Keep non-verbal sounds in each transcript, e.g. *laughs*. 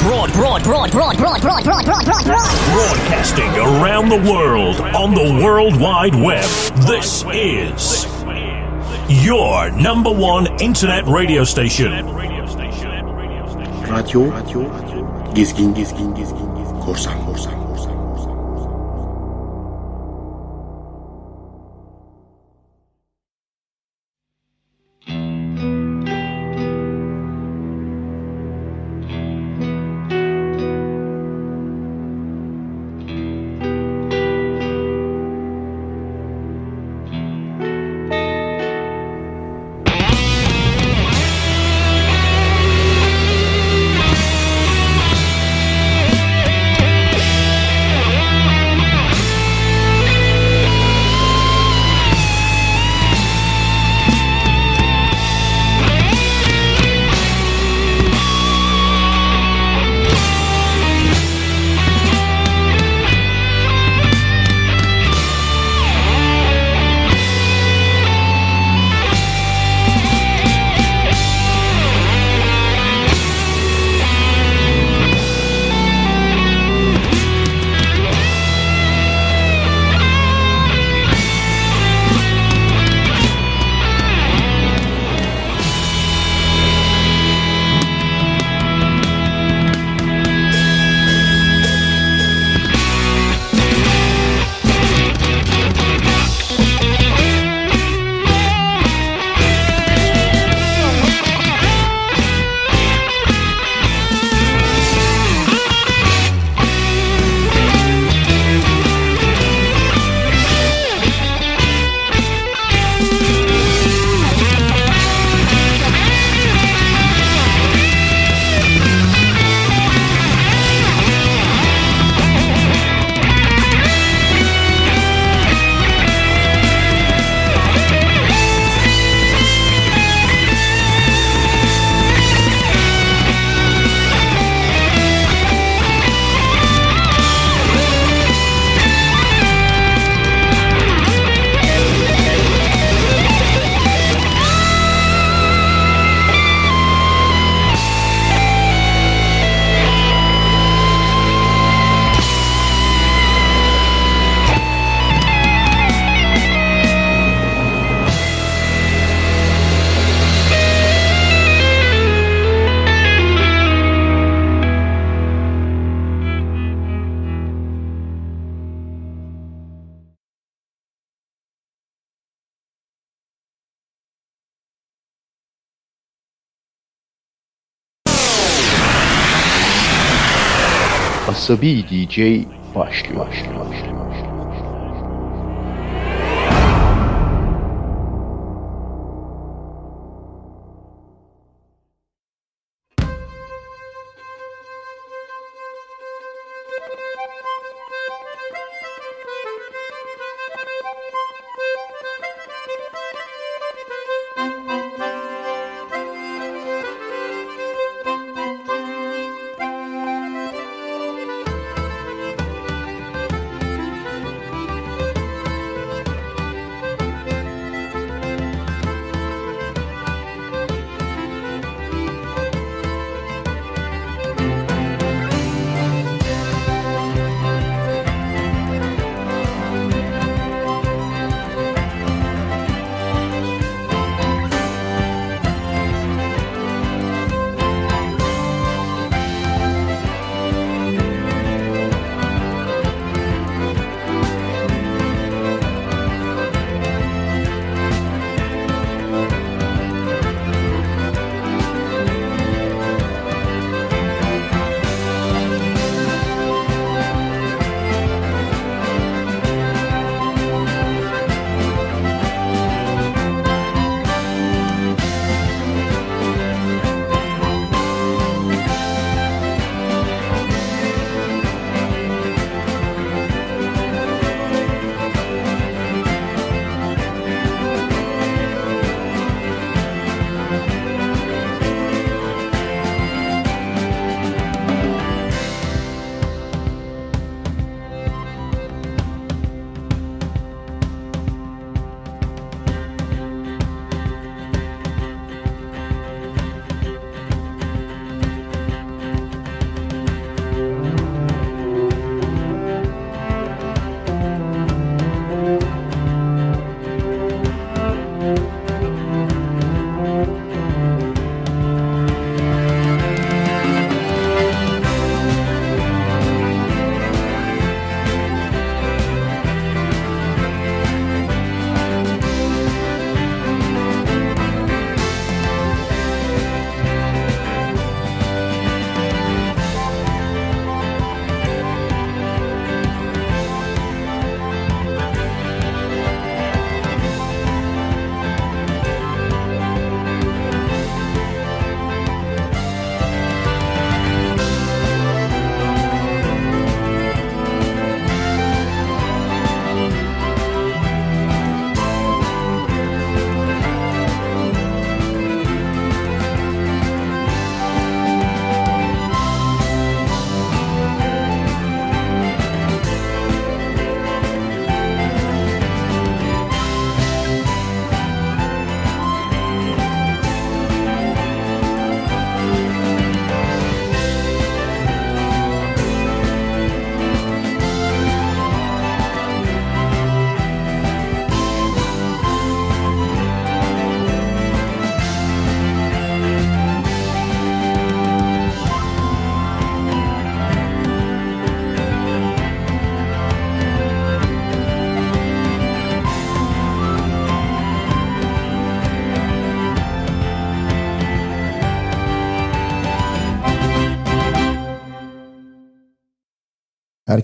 broad, broad, broad, broad, broad, broad, broad, broad, broad, broad. Broadcasting around the world on the World Wide Web. This is your number one internet radio station. Radio, radio, Gezgin, Gezgin, Gezgin, Korsan, Korsan, Arabi DJ başlıyor. başlıyor, başlıyor.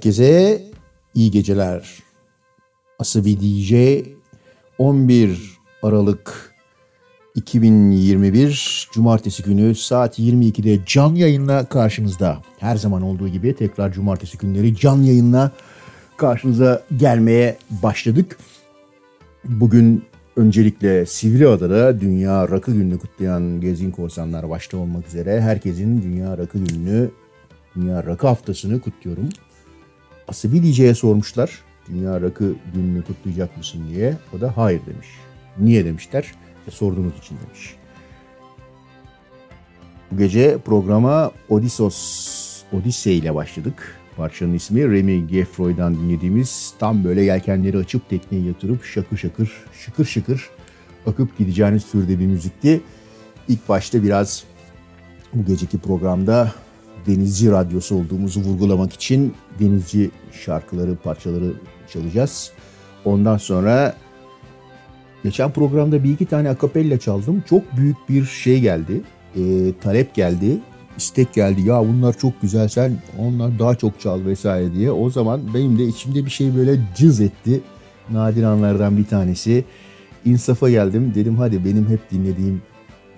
Herkese iyi geceler. Asabi DJ 11 Aralık 2021 Cumartesi günü saat 22'de canlı yayınla karşınızda. Her zaman olduğu gibi tekrar Cumartesi günleri canlı yayınla karşınıza gelmeye başladık. Bugün öncelikle Sivriada'da Dünya Rakı Günü'nü kutlayan Gezgin Korsanlar başta olmak üzere herkesin Dünya Rakı Günü'nü, Dünya Rakı Haftası'nı kutluyorum. Asibi DJ'ye sormuşlar. Dünya Rakı Günü'nü kutlayacak mısın diye. O da hayır demiş. Niye demişler? E, sorduğunuz için demiş. Bu gece programa Odysseus, Odyssey ile başladık. Parçanın ismi Remy Geffroy'dan dinlediğimiz tam böyle yelkenleri açıp tekneyi yatırıp şakır şakır, şıkır şıkır akıp gideceğiniz türde bir müzikti. İlk başta biraz bu geceki programda denizci radyosu olduğumuzu vurgulamak için denizci şarkıları, parçaları çalacağız. Ondan sonra geçen programda bir iki tane akapella çaldım. Çok büyük bir şey geldi. E, talep geldi. istek geldi. Ya bunlar çok güzel sen onlar daha çok çal vesaire diye. O zaman benim de içimde bir şey böyle cız etti. Nadir anlardan bir tanesi. İnsafa geldim. Dedim hadi benim hep dinlediğim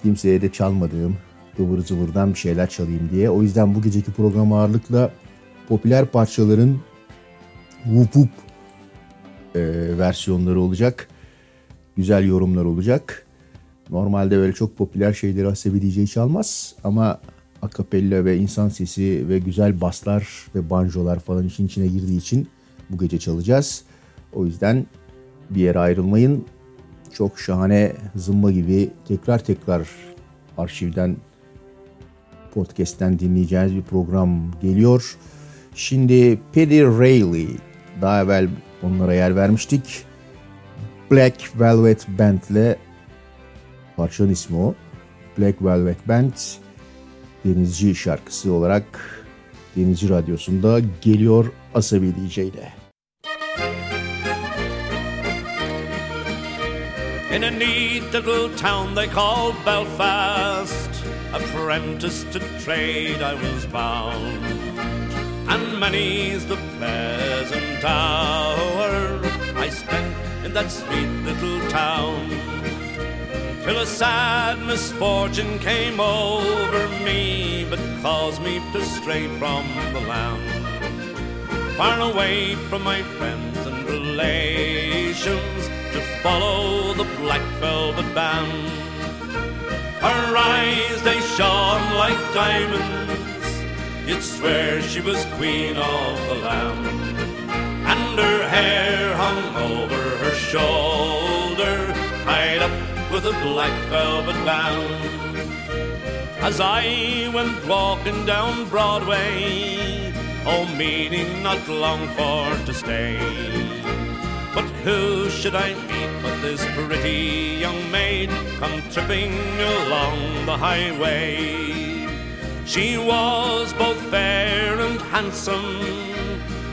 kimseye de çalmadığım ıvır zıvırdan bir şeyler çalayım diye. O yüzden bu geceki program ağırlıkla popüler parçaların vup vup e, versiyonları olacak. Güzel yorumlar olacak. Normalde böyle çok popüler şeyleri Asebi DJ çalmaz ama akapella ve insan sesi ve güzel baslar ve banjolar falan işin içine girdiği için bu gece çalacağız. O yüzden bir yere ayrılmayın. Çok şahane zımba gibi tekrar tekrar arşivden podcast'ten dinleyeceğiniz bir program geliyor. Şimdi Paddy Rayleigh daha evvel onlara yer vermiştik. Black Velvet Band ile parçanın ismi o. Black Velvet Band denizci şarkısı olarak Denizci Radyosu'nda geliyor Asabi DJ ile. In a neat little town they call Belfast, apprentice to trade I was bound, and many's the pleasant hour I spent in that sweet little town. Till a sad misfortune came over me, but caused me to stray from the land, far away from my friends and relations, to follow the black velvet band. Her eyes they shone like diamonds, you'd swear she was queen of the land, and her hair hung over her shoulder, tied up with a black velvet band. As I went walking down Broadway, oh, meaning not long for to stay. But who should I meet but this pretty young maid come tripping along the highway? She was both fair and handsome,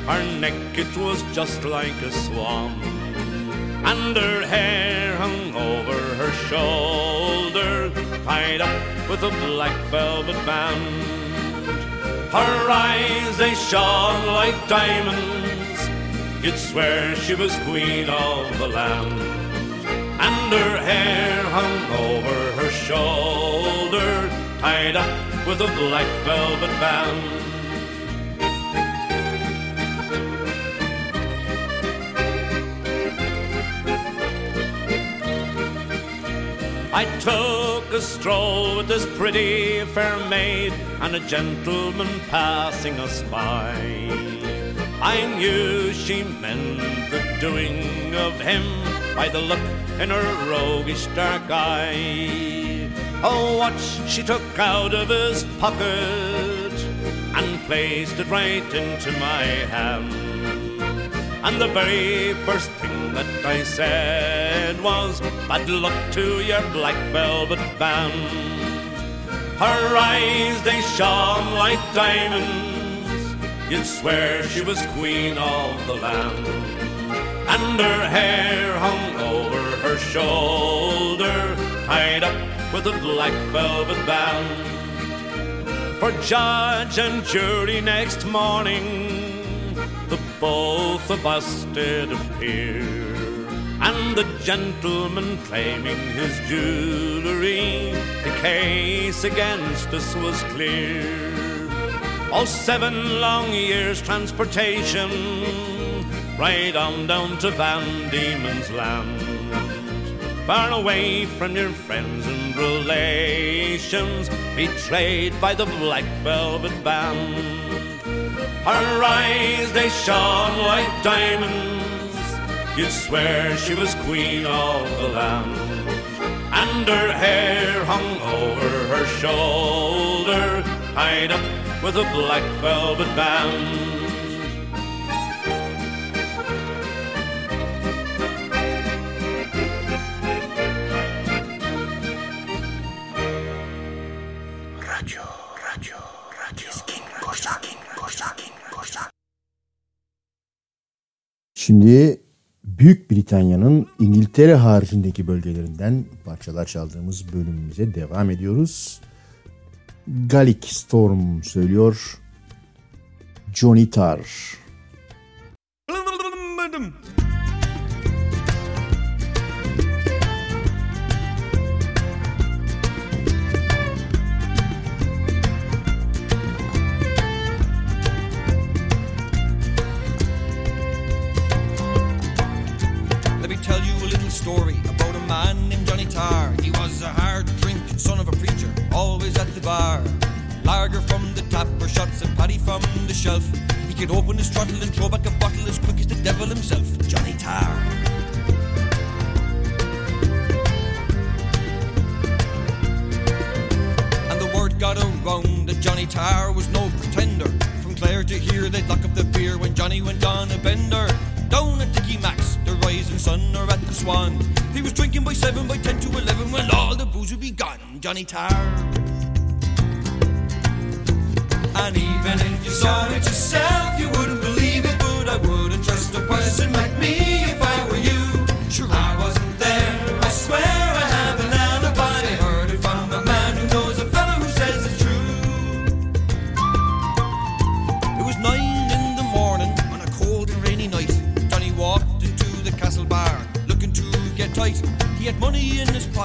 her neck it was just like a swan and her hair hung over her shoulder, tied up with a black velvet band. Her eyes they shone like diamonds, you'd swear she was queen of the land. And her hair hung over her shoulder, tied up with a black velvet band. I took a stroll with this pretty fair maid and a gentleman passing us by. I knew she meant the doing of him by the look in her roguish dark eye. Oh, A watch she took out of his pocket and placed it right into my hand. And the very first thing that I said was, Bad luck to your black velvet band. Her eyes, they shone like diamonds. You'd swear she was queen of the land. And her hair hung over her shoulder, tied up with a black velvet band. For judge and jury next morning, the both of us did appear. And the gentleman claiming his jewellery, the case against us was clear. All seven long years' transportation, right on down to Van Diemen's Land. Far away from your friends and relations, betrayed by the black velvet band. Her eyes, they shone like diamonds, you'd swear she was queen of the land. And her hair hung over her shoulder, tied up with a black velvet band. Şimdi Büyük Britanya'nın İngiltere haricindeki bölgelerinden parçalar çaldığımız bölümümüze devam ediyoruz. Gaelic Storm söylüyor. Johnny Tarr. Let me tell you a little story about a man named Johnny Tarr. He was a hard drinking son of a preacher, always at the bar. Lager from the tap or shots of paddy from the shelf. He could open his throttle and throw back a bottle as quick as the devil himself. Johnny Tarr. And the word got around that Johnny Tarr was no pretender. Clare to hear they'd lock up the beer when Johnny went on a bender. Down at Dickie Max, the rising sun, or at the Swan. He was drinking by seven, by ten to eleven, when all the booze would be gone. Johnny Tarr. And even if you saw it yourself, you wouldn't believe it, but I wouldn't trust a person like me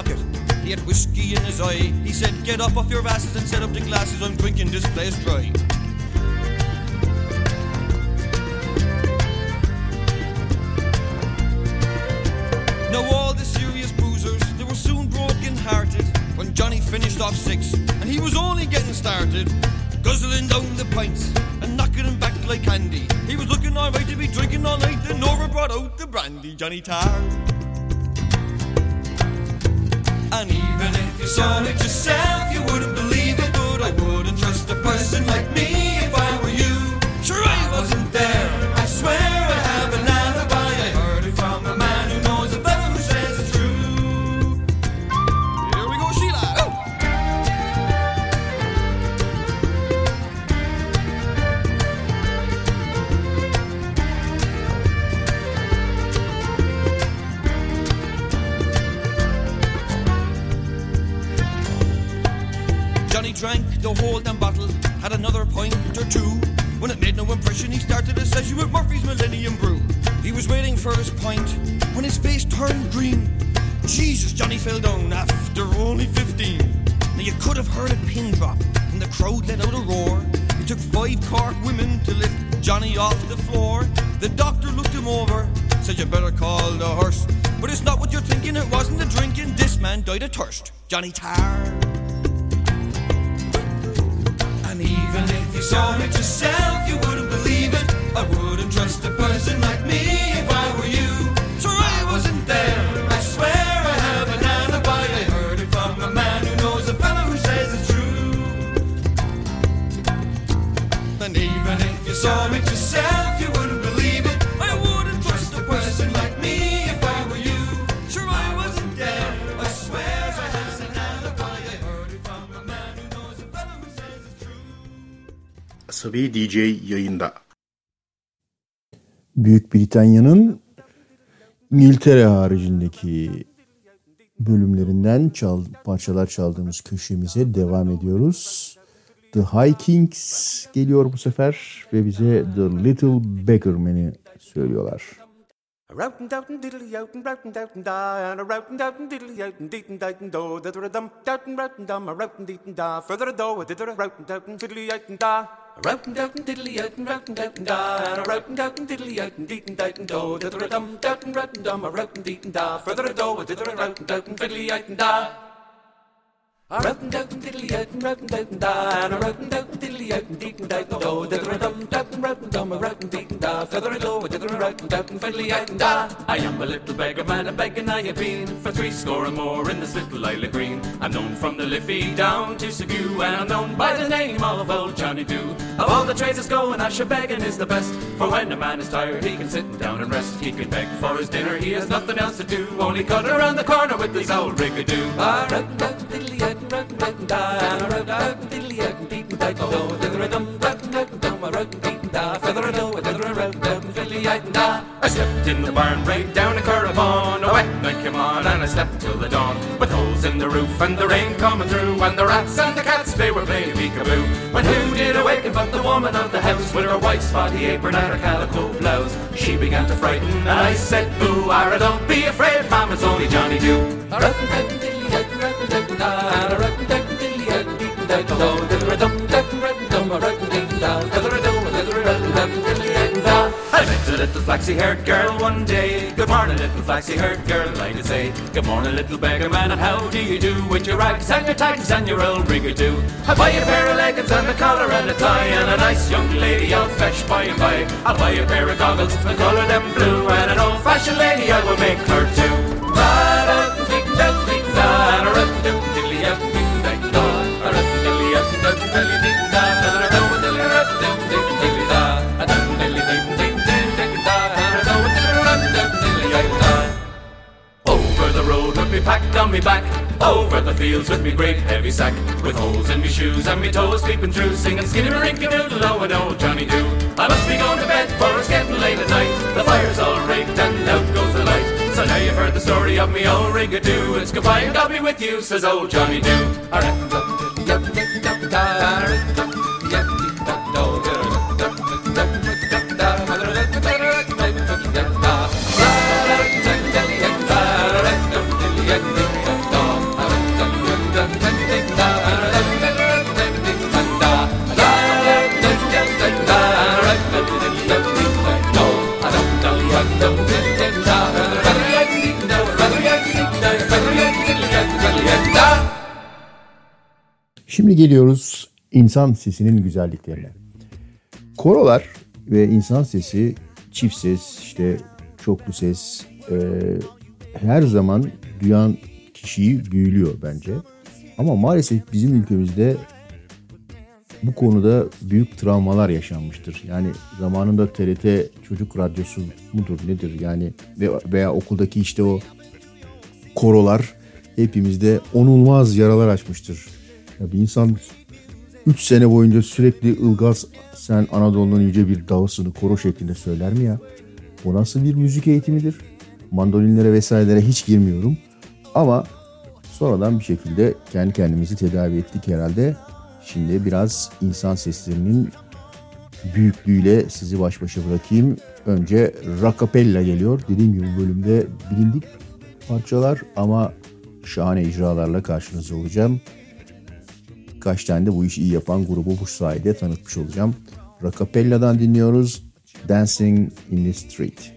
pocket, he had whiskey in his eye. He said, Get up off your asses and set up the glasses, I'm drinking this place dry. Now all the serious boozers, they were soon broken hearted when Johnny finished off six, and he was only getting started, guzzling down the pints and knocking them back like candy. He was looking alright to be drinking all night, then Nora brought out the brandy, Johnny Tarr. You it yourself, you wouldn't believe it, but I wouldn't trust a person like me Johnny Tarr. Asabi DJ yayında. Büyük Britanya'nın İngiltere haricindeki bölümlerinden çal, parçalar çaldığımız köşemize devam ediyoruz. The High Kings geliyor bu sefer ve bize The Little Beggarman'i söylüyorlar. Routin' doutin' diddly outin' routin' doutin' da and a routin' doutin' diddly outin' deetin' dightin' do da da dum doutin' routin' dum a routin' deetin' da further a do a didder routin' doutin' diddly outin' da routin' doutin' diddly outin' routin' doutin' da and a routin' doutin' diddly outin' deetin' dightin' do da da dum doutin' routin' dum a routin' deetin' da further a do a didder routin' doutin' fiddly outin' da and I am a little beggar man a begging I have been. For three score and more in this little Isle Green. I'm known from the Liffey down to Seguin and I'm known by the name of old Johnny Doo. Of all the trades that's going Asher begging is the best. For when a man is tired he can sit down and rest. He can beg for his dinner he has nothing else to do. Only cut around the corner with his old rigadoo. Rotin' da and a rotin' dotin' diddly outin' I slept in the barn right down a Currabon A wet night came on and I slept till the dawn With holes in the roof and the rain coming through And the rats and the cats they were playing peekaboo. When who did awaken but the woman of the house With her white spotty apron and her calico blouse? She began to frighten and I said boo Ara don't be afraid mom it's only Johnny Doo I a little flaxy-haired girl one day. Good morning, little flaxy-haired girl, I did say. Good morning, little beggar man, and how do you do with your rags and your tags and your old rigadoo? I'll buy you a pair of leggings and a collar and a tie, and a nice young lady I'll fetch by and by. I'll buy you a pair of goggles and colour them blue, and an old-fashioned lady I will make her too. Ba-da-ding-da-ding-da, in me toes peeping through Singing skinny rinky doodle oh and oh Johnny Doo. I must be going to bed for it's getting late at night. The fire's all raked and out goes the light. So now you've heard the story of me oh, old rigadoo It's goodbye and God be with you says old Johnny Doo. Şimdi geliyoruz insan sesinin güzelliklerine. Korolar ve insan sesi, çift ses, işte çoklu ses e, her zaman duyan kişiyi büyülüyor bence. Ama maalesef bizim ülkemizde bu konuda büyük travmalar yaşanmıştır. Yani zamanında TRT çocuk radyosu mudur nedir yani veya okuldaki işte o korolar hepimizde onulmaz yaralar açmıştır. Ya bir insan 3 sene boyunca sürekli Ilgaz sen Anadolu'nun yüce bir dağısını koro şeklinde söyler mi ya? Bu nasıl bir müzik eğitimidir? Mandolinlere vesairelere hiç girmiyorum. Ama sonradan bir şekilde kendi kendimizi tedavi ettik herhalde. Şimdi biraz insan seslerinin büyüklüğüyle sizi baş başa bırakayım. Önce Rockapella geliyor. Dediğim gibi bu bölümde bilindik parçalar ama şahane icralarla karşınızda olacağım. Kaç tane de bu işi iyi yapan grubu bu sayede tanıtmış olacağım. Rockapella'dan dinliyoruz Dancing in the Street.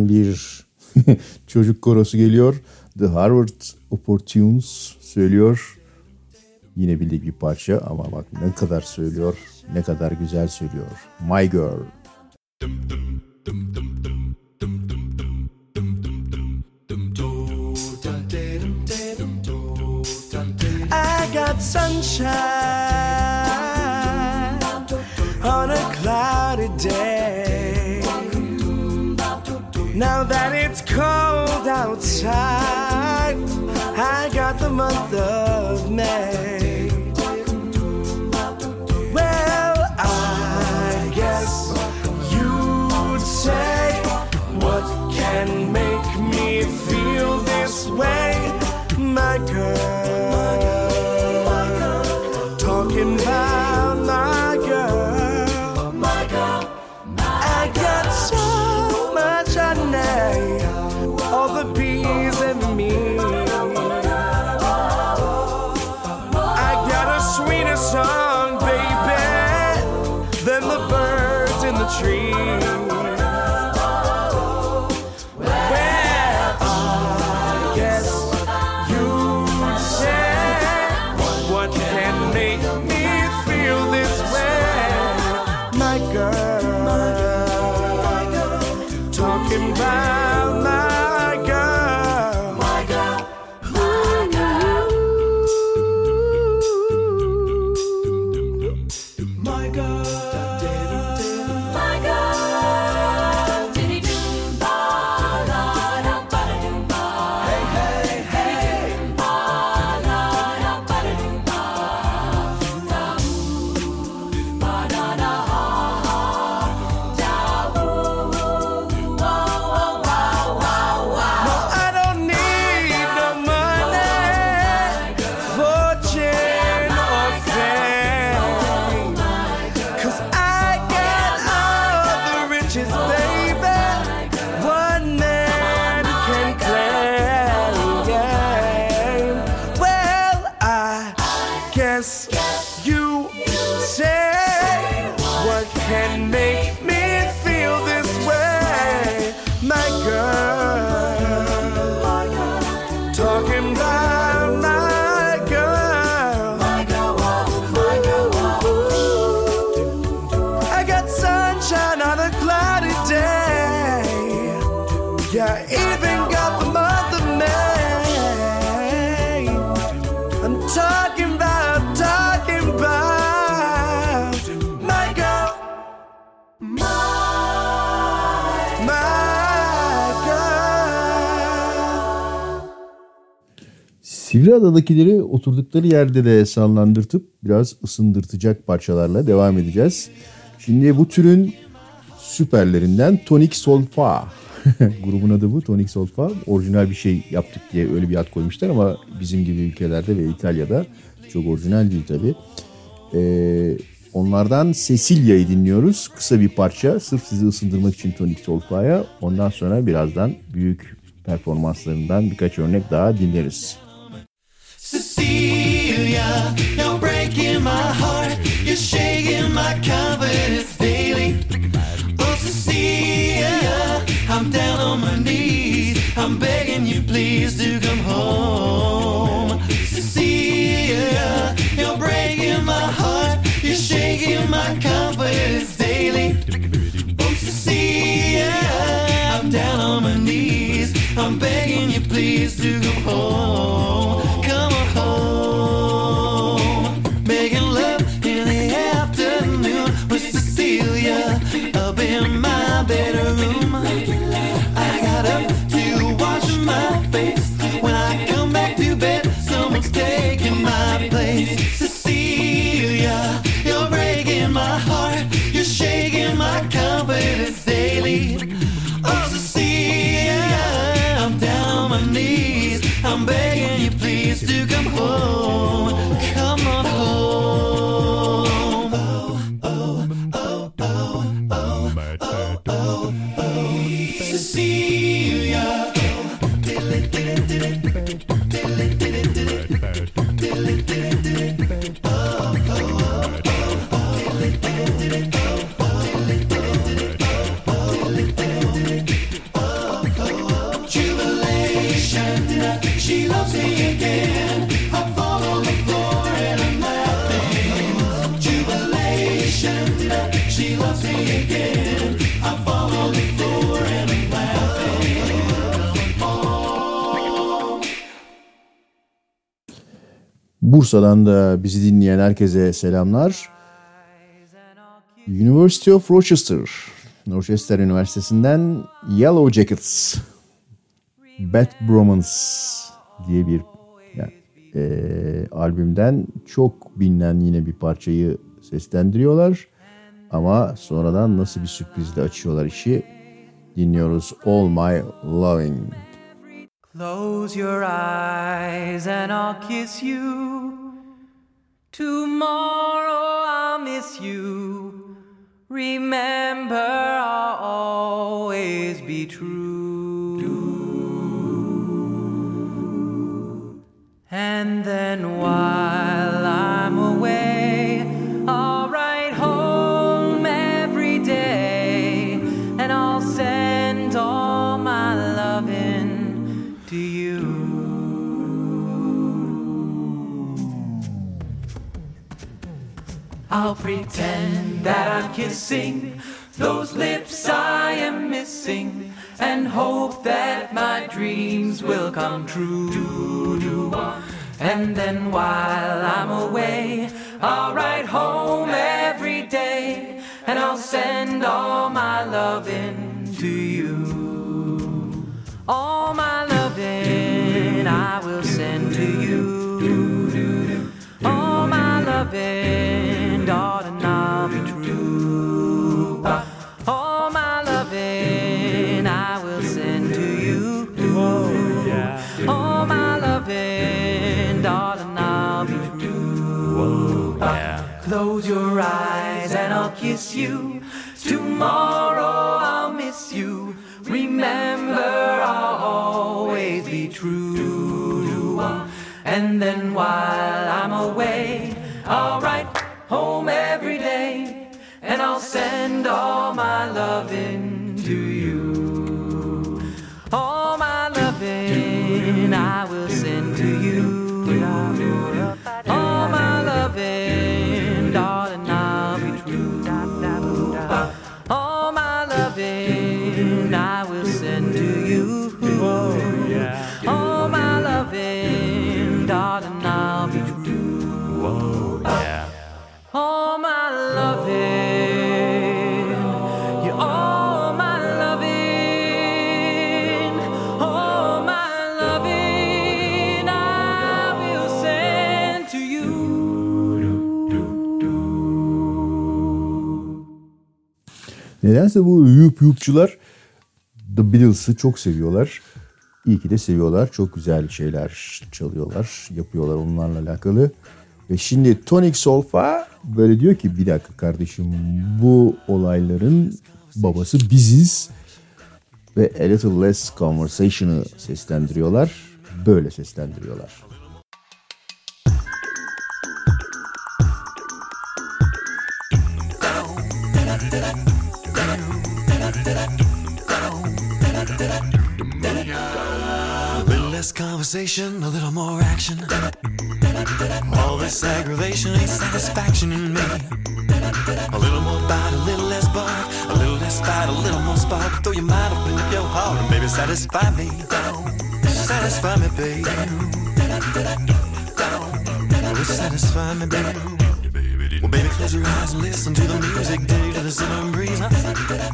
Harvard'dan bir *laughs* çocuk korosu geliyor. The Harvard Opportunes söylüyor. Yine bildiği bir parça ama bak ne kadar söylüyor, ne kadar güzel söylüyor. My Girl. I got sunshine on a cloudy day. Now that it's cold outside, I got the month of May. Well, I guess you'd say, What can make me feel this way, my girl? Sivriada'dakileri oturdukları yerde de sallandırtıp biraz ısındırtacak parçalarla devam edeceğiz. Şimdi bu türün süperlerinden Tonic Solfa. *laughs* Grubun adı bu Tonic Solfa. Orijinal bir şey yaptık diye öyle bir ad koymuşlar ama bizim gibi ülkelerde ve İtalya'da çok orijinal değil tabii. Ee, onlardan Cecilia'yı dinliyoruz. Kısa bir parça. Sırf sizi ısındırmak için Tonic Solfa'ya. Ondan sonra birazdan büyük performanslarından birkaç örnek daha dinleriz. Cecilia, you're breaking my heart. You're shaking my confidence daily. Oh, Cecilia, I'm down on my knees. I'm begging you, please, to come home. Cecilia, you're breaking my heart. You're shaking my confidence daily. Oh, Cecilia, I'm down on my knees. I'm begging you, please, to come home. Bursa'dan da bizi dinleyen herkese selamlar. University of Rochester, Rochester Üniversitesi'nden Yellow Jackets, Bad Bromance diye bir yani, eee, albümden çok bilinen yine bir parçayı seslendiriyorlar. Ama sonradan nasıl bir sürprizle açıyorlar işi dinliyoruz. All My Loving. Close your eyes and I'll kiss you. Tomorrow I'll miss you. Remember, I'll always be true. And then while I'll pretend that I'm kissing those lips I am missing and hope that my dreams will come true. And then while I'm away, I'll write home every day and I'll send all my loving to you. All my loving I eyes and I'll kiss you. Tomorrow I'll miss you. Remember, I'll always be true. And then while I'm away, I'll write home every day. And I'll send all my loving Nedense bu yup yupçular The Beatles'ı çok seviyorlar. İyi ki de seviyorlar. Çok güzel şeyler çalıyorlar, yapıyorlar onlarla alakalı. Ve şimdi Tonic Solfa böyle diyor ki bir dakika kardeşim bu olayların babası biziz. Ve A Little Less Conversation'ı seslendiriyorlar. Böyle seslendiriyorlar. A less conversation, a little more action. All this aggravation ain't satisfaction in me. A little more bite, a little less bark, a little less fight, a little more spark. Throw your mind, open up your heart, and baby, satisfy me. Satisfy me, baby. Satisfy me, baby. Close your eyes and listen to the music, dig to the summer breeze.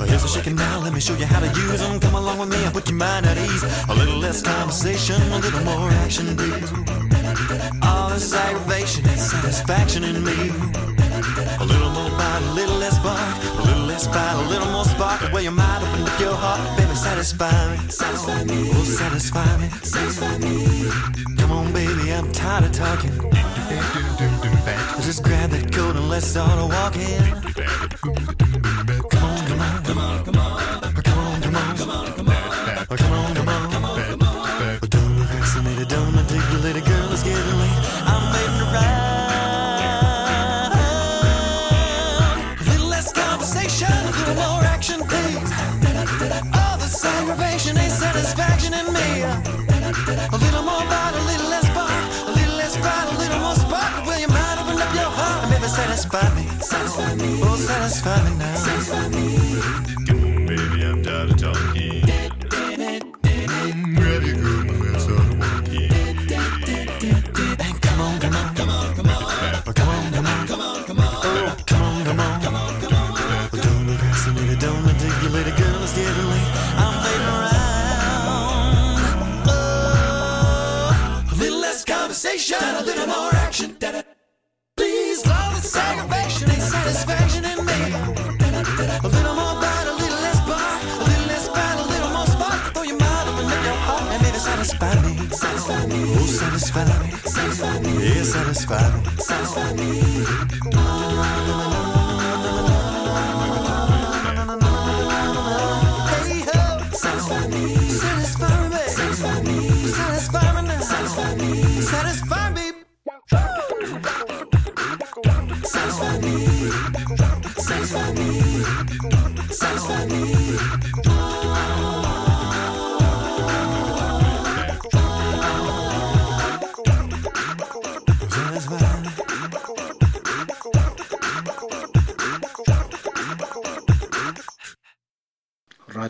Here's a shaking now, let me show you how to use them. Come along with me and put your mind at ease. A little less conversation, a little more action, please. All this aggravation and satisfaction in me. A little more bite, a little less bark, a little less fight, a little more spark. Where your mind open up your heart, baby, satisfy satisfy me. Satisfy me. Oh, satisfy me. Satisfy me. Come on, baby, I'm tired of talking. Just grab that coat and let's start walking. Come on, come on, come on, come on. Come on, satisfy me? Oh, satisfy me now. Satisfy me. Baby, I'm tired of talking. Ready, good, let's start walking. Come on, come on, come on, come on. Come on, come on, come on, come on. Come on, come on. Don't it, don't articulate it, girl, it's getting late. I'm waiting around. Oh, a little less conversation, a little more action. Me.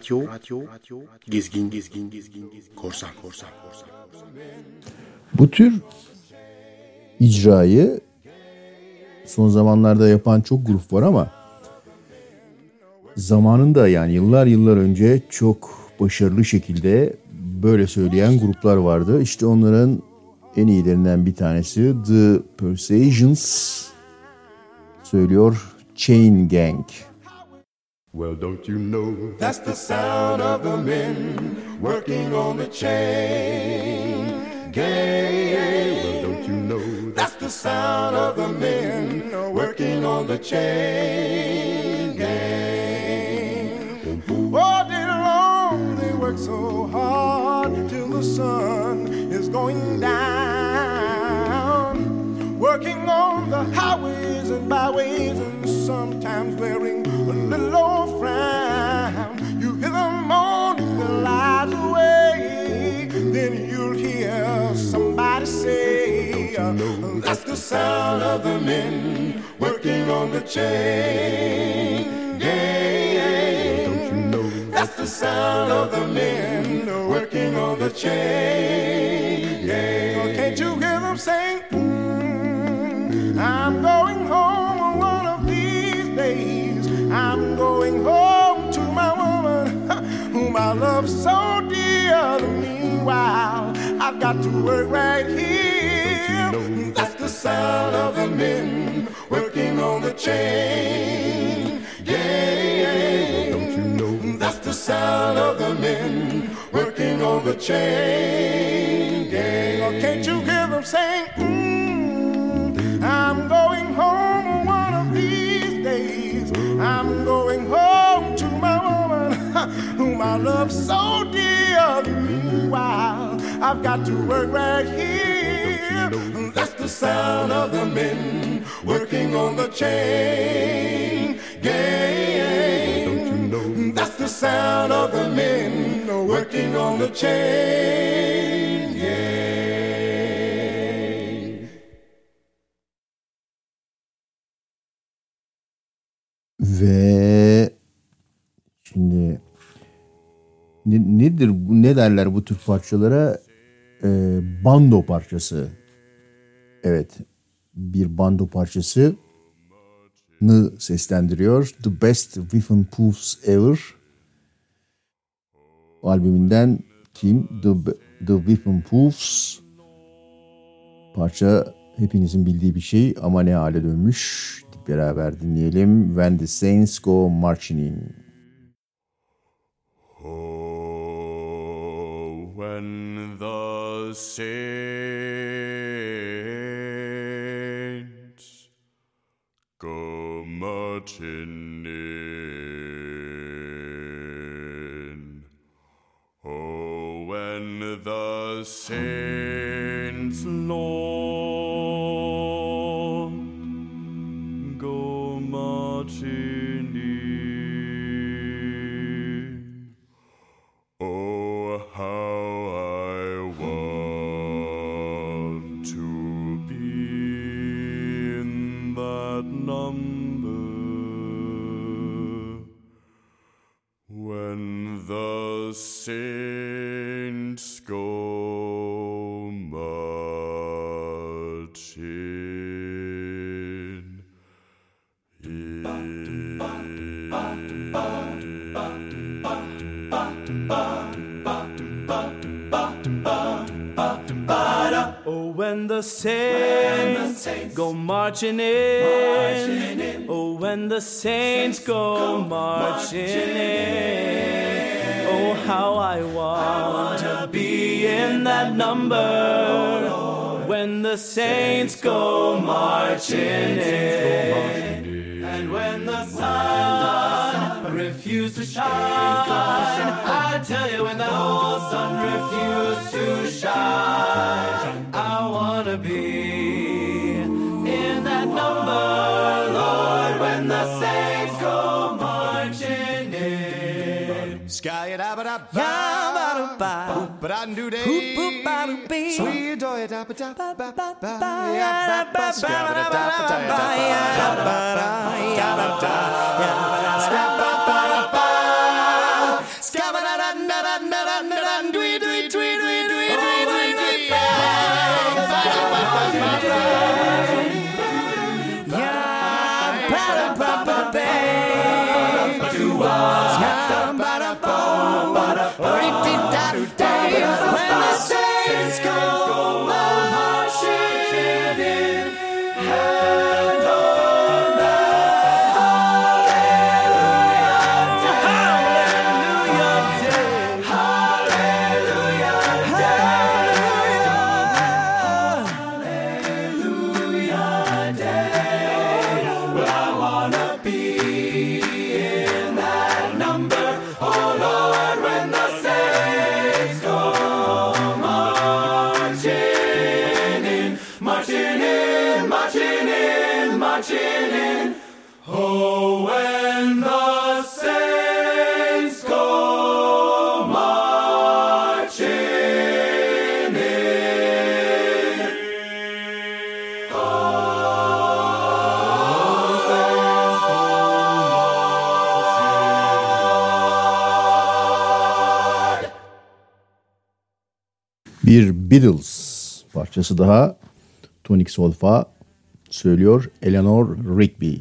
Radyo, radyo, radyo, gezgin, gezgin, gezgin, gezgin, korsan, korsan, korsan. Bu tür icrayı son zamanlarda yapan çok grup var ama zamanında yani yıllar yıllar önce çok başarılı şekilde böyle söyleyen gruplar vardı. İşte onların en iyilerinden bir tanesi The Persuasions söylüyor Chain Gang. Well, don't you know That's the sound of the men working on the chain gang. Well, don't you know That's the sound of the men working on the chain gang. All day long they work so hard till the sun is going down. Working on the highways and byways and sometimes wearing You lives away, then you'll hear somebody say, That's the sound of the men working on the chain. Gang. That's the sound of the men working on the chain. Gang. Can't you hear them saying, "Mm, I'm going home Going home to my woman *laughs* whom I love so dear. Meanwhile, I've got to work right here. That's the sound of the men working on the chain. Don't you know That's the sound of the men working on the chain gang. Or can't you hear them saying, mm, I'm going home whom I love so dear. Meanwhile, I've got to work right here. That's the sound of the men working on the chain gang. That's the sound of the men working on the chain nedir ne derler bu tür parçalara? Ee, bando parçası. Evet bir bando parçası seslendiriyor. The Best Weapon Proofs Ever albümünden kim? The, The Weapon Proofs parça hepinizin bildiği bir şey ama ne hale dönmüş? Beraber dinleyelim. When the Saints Go Marching In and the saints go marching in. Oh, when the saints. when the saints, go marching in. Oh, when the saints, go, marching, in. Oh, how I want to be in that number. When the saints. Go marching in. And when the sun refuse to shine. I tell you, when the old sun refused to shine, I wanna be in that number, Lord, when the saints go marching in. Sky it up, up. Brand new day. Sweet joy. Scabba da da da da da da da Bir Beatles parçası daha Tonic Solfa söylüyor Eleanor Rigby.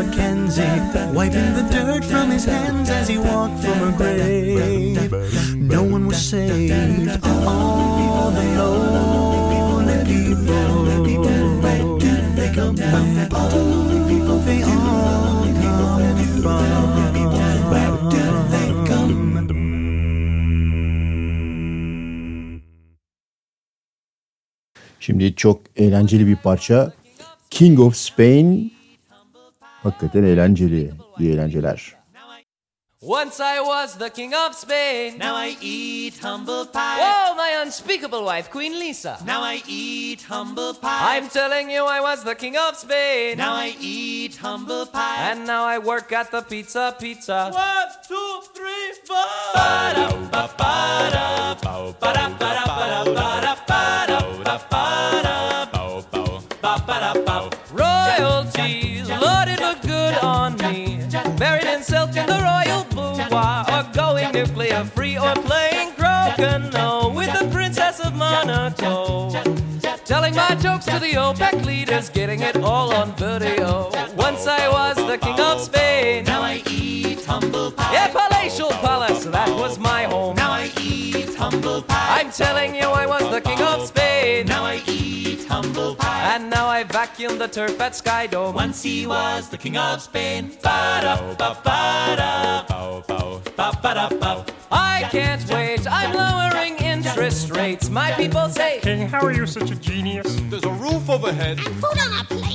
Mackenzie wiping the dirt from his hands as he walked from her grave. No one was saved. All the lonely people. They come from? They all come from. Where do they come Şimdi çok eğlenceli bir parça. King of Spain. Hakikaten eğlenceli. İyi eğlenceler. Once I was the king of Spain. Now I eat humble pie. Oh, my unspeakable wife, Queen Lisa. Now I eat humble pie. I'm telling you, I was the king of Spain. Now I eat humble pie. And now I work at the pizza pizza. One, two, three, four. Royalties, going nuclear free, or playing crokinole with the Princess of Monaco. Telling my jokes to the OPEC leaders, getting it all on video. Once I was the king of Spain. Now I eat humble pie. Yeah, palatial palace, that was my home. Now I eat humble pie. I'm telling you, I was the king of Spain. Now I vacuum the turf at Sky Dome. Once he was the king of Spain. I can't wait, I'm lowering interest rates. My people say, King, how are you such a genius? There's a roof overhead.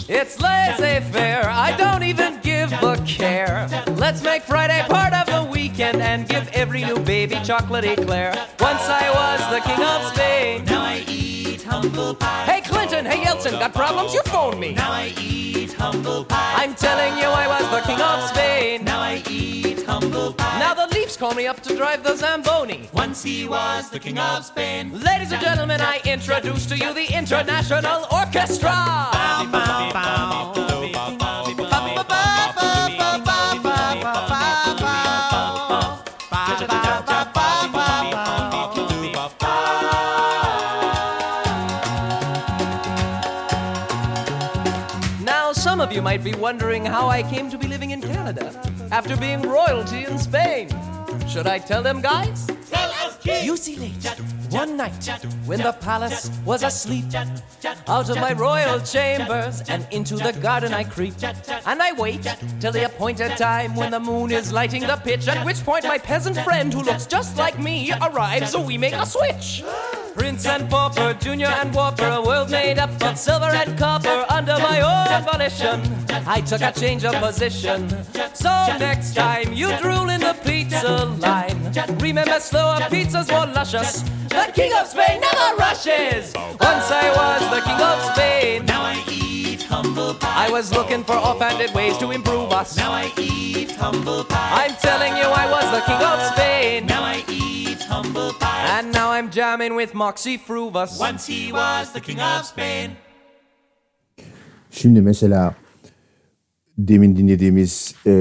It's laissez faire, I don't even give a care. Let's make Friday part of the weekend and give every new baby chocolate eclair. Once I was the king of Spain. Now I eat humble pie. Hey Clinton, hey Yeltsin, got problems? You phone me. Now I eat humble pie. I'm telling you, I was the king of Spain. Now I eat humble pie. Now the Leafs call me up to drive the Zamboni. Once he was the king of Spain. Ladies and gentlemen, I introduce to you the International Orchestra. Now, might be wondering how I came to be living in Canada after being royalty in Spain. Should I tell them, guys? Tell us. You see, late one night when the palace was asleep, out of my royal chambers and into the garden I creep, and I wait till the appointed time when the moon is lighting the pitch. At which point my peasant friend, who looks just like me, arrives, so we make a switch. Prince and pauper, junior and whopper, a world made up of silver and copper under my own volition. I took a change of position. So next time you drool in the pizza line, remember slower pizza's more luscious. The king of Spain never rushes. Once I was the king of Spain. Now I eat humble pie. I was looking for offhanded ways to improve us. Now I eat humble pie. I'm telling you, I was the king of Spain. Now I eat humble pie. And now I'm jamming with Moxy Früvous. Once he was the king of Spain. Şimdi mesela demin dinlediğimiz e,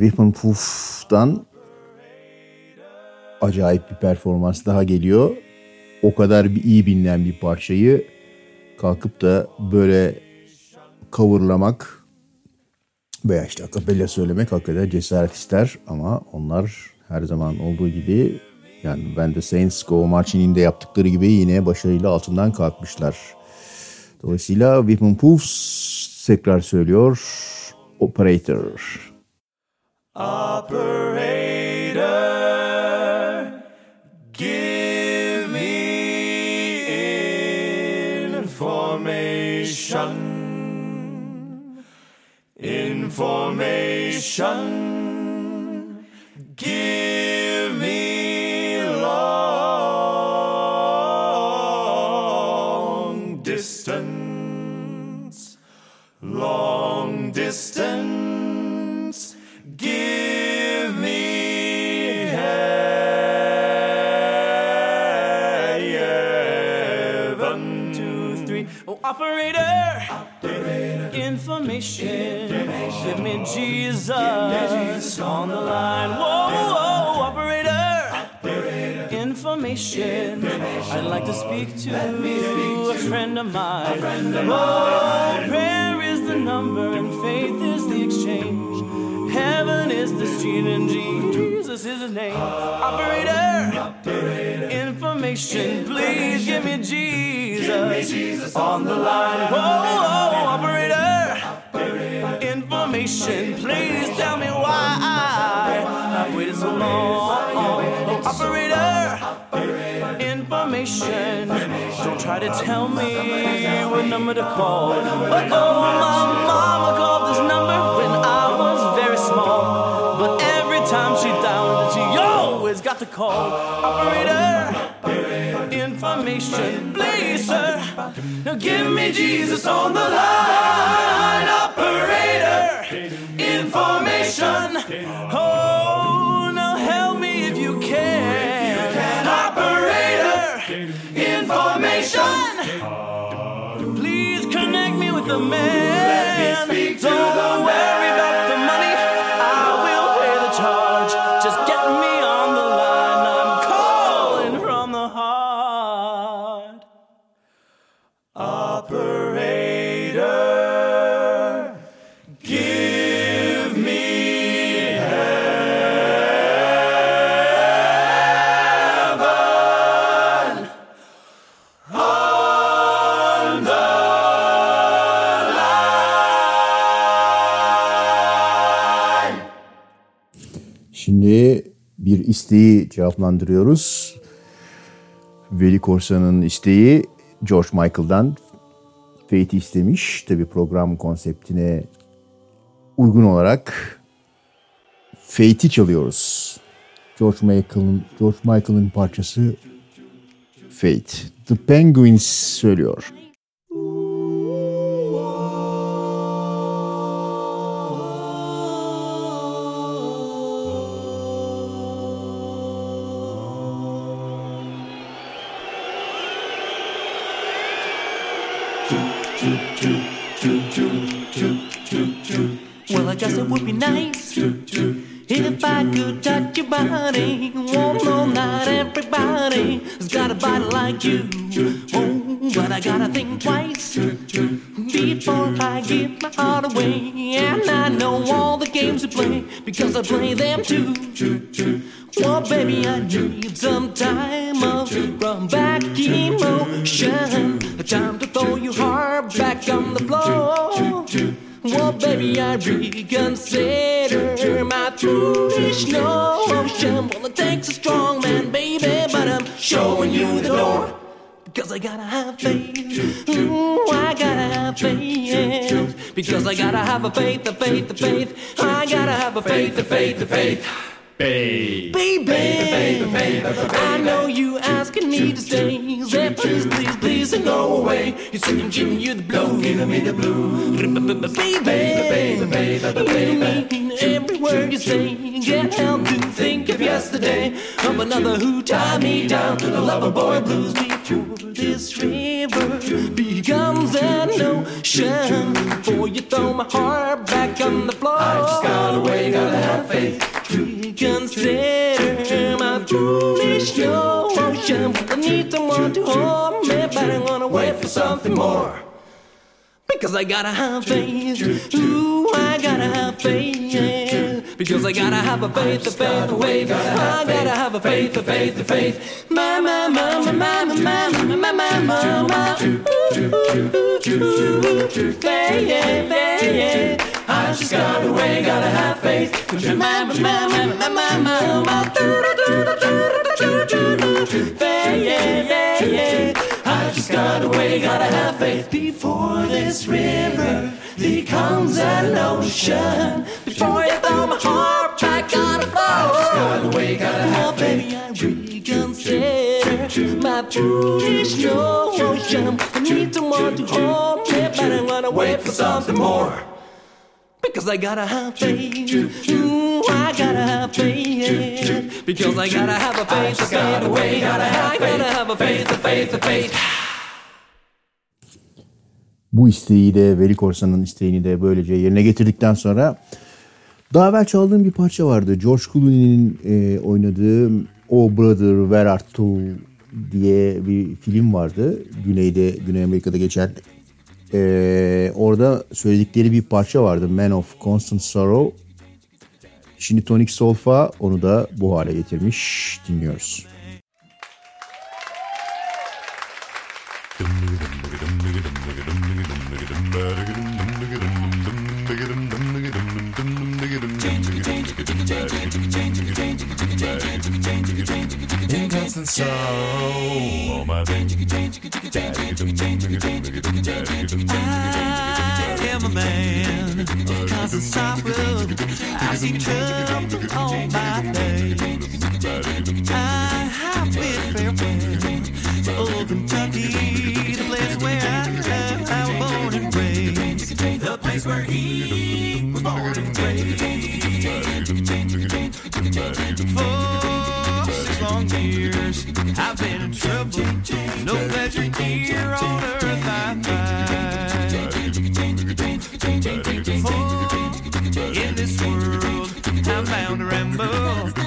Whiffenpoof'tan acayip bir performans daha geliyor. O kadar bir iyi bilinen bir parçayı kalkıp da böyle coverlamak veya işte akapella söylemek hakikaten cesaret ister ama onlar her zaman olduğu gibi yani ben de Saints Go Marching In'de yaptıkları gibi yine başarıyla altından kalkmışlar. Dolayısıyla Weapon Proofs tekrar söylüyor Operator. Operator, Information. Give me long distance. Long distance. Give me heaven. Two, three. Oh, operator, information. Give me Jesus on the line. Whoa, whoa, operator, information. I'd like to speak to a friend of oh, mine. Oh, prayer is the number and faith is the exchange. Heaven is the street and Jesus is his name. Operator, information, please give me Jesus on the line. Whoa, whoa, operator, information, please tell me why I've waited so long. Oh, operator, information, don't try to tell me what number to call. But Oh, my mama called this number when I was very small. But every time she dialed she always got the call. Operator, information, please, sir. Now give me Jesus on the line. İsteği cevaplandırıyoruz. Veli Korsan'ın isteği George Michael'dan Fate'i istemiş. Tabi program konseptine uygun olarak Fate'i çalıyoruz. George Michael'ın George Michael'ın parçası Fate. The Penguins söylüyor. It would be nice if I could touch your body one more night. Everybody has got a body like you. Oh, but I gotta think twice before I give my heart away. And I know all the games you play because I play them too. Well, baby, I need some time off from back emotion. Time to throw your heart back on the floor. Well, baby, I reconsider my foolish notion. Well, it takes a strong man, baby, but I'm showing you the door. Because I gotta have faith. Ooh, I gotta have faith. Because I gotta have a faith, a faith, a faith. I gotta have a faith, a faith, a faith. Babe. Baby, baby baby, baby, I know you asking me to stay. Say please, please, please, and go away. You say I'm giving you the blow, giving me the blue. Baby, baby, baby, baby, mean every word you say. Can't help to think of yesterday of another who tied me down to the lover boy blues. Before this river becomes an ocean, before you throw my heart back on the floor. I just got away, gotta have faith. Reconsider my foolish notion. I need someone to hold me, but I wanna wait for something more. Because I gotta have faith. Ooh, I gotta have faith. Because I gotta have a faith, a faith, a faith. I gotta have a faith, a faith, a faith. My, my, my, my, my, my, my, my, my, my, my. Faith, faith. I just got away, gotta have faith. I just got away, gotta have faith before this river becomes an ocean. Before you throw my heart back the floor. I just got away, gotta have faith. I reconsider my foolish notion. I need someone to hold me, but I wanna wait for something more. Because I gotta have faith. Ooh, I gotta have faith. Because I gotta have a faith, a faith, a way. Gotta have I gotta have a faith, a faith, a faith. bu isteği de Veli Korsan'ın isteğini de böylece yerine getirdikten sonra daha evvel çaldığım bir parça vardı. George Clooney'nin e, oynadığı O Brother Where Art Thou diye bir film vardı. Güneyde, Güney Amerika'da geçen. E, orada söyledikleri bir parça vardı. Man of Constant Sorrow. Şimdi Tonic Solfa onu da bu hale getirmiş. Dinliyoruz. In constant sorrow, oh I am a man constant sorrow. I see trouble all my days. I have been farewell. Oh, Kentucky, the place where I, was born and raised. The place where he was born and raised. For long years, I've been in trouble. No pleasure here on earth I find. For in this world, I'm bound to ramble.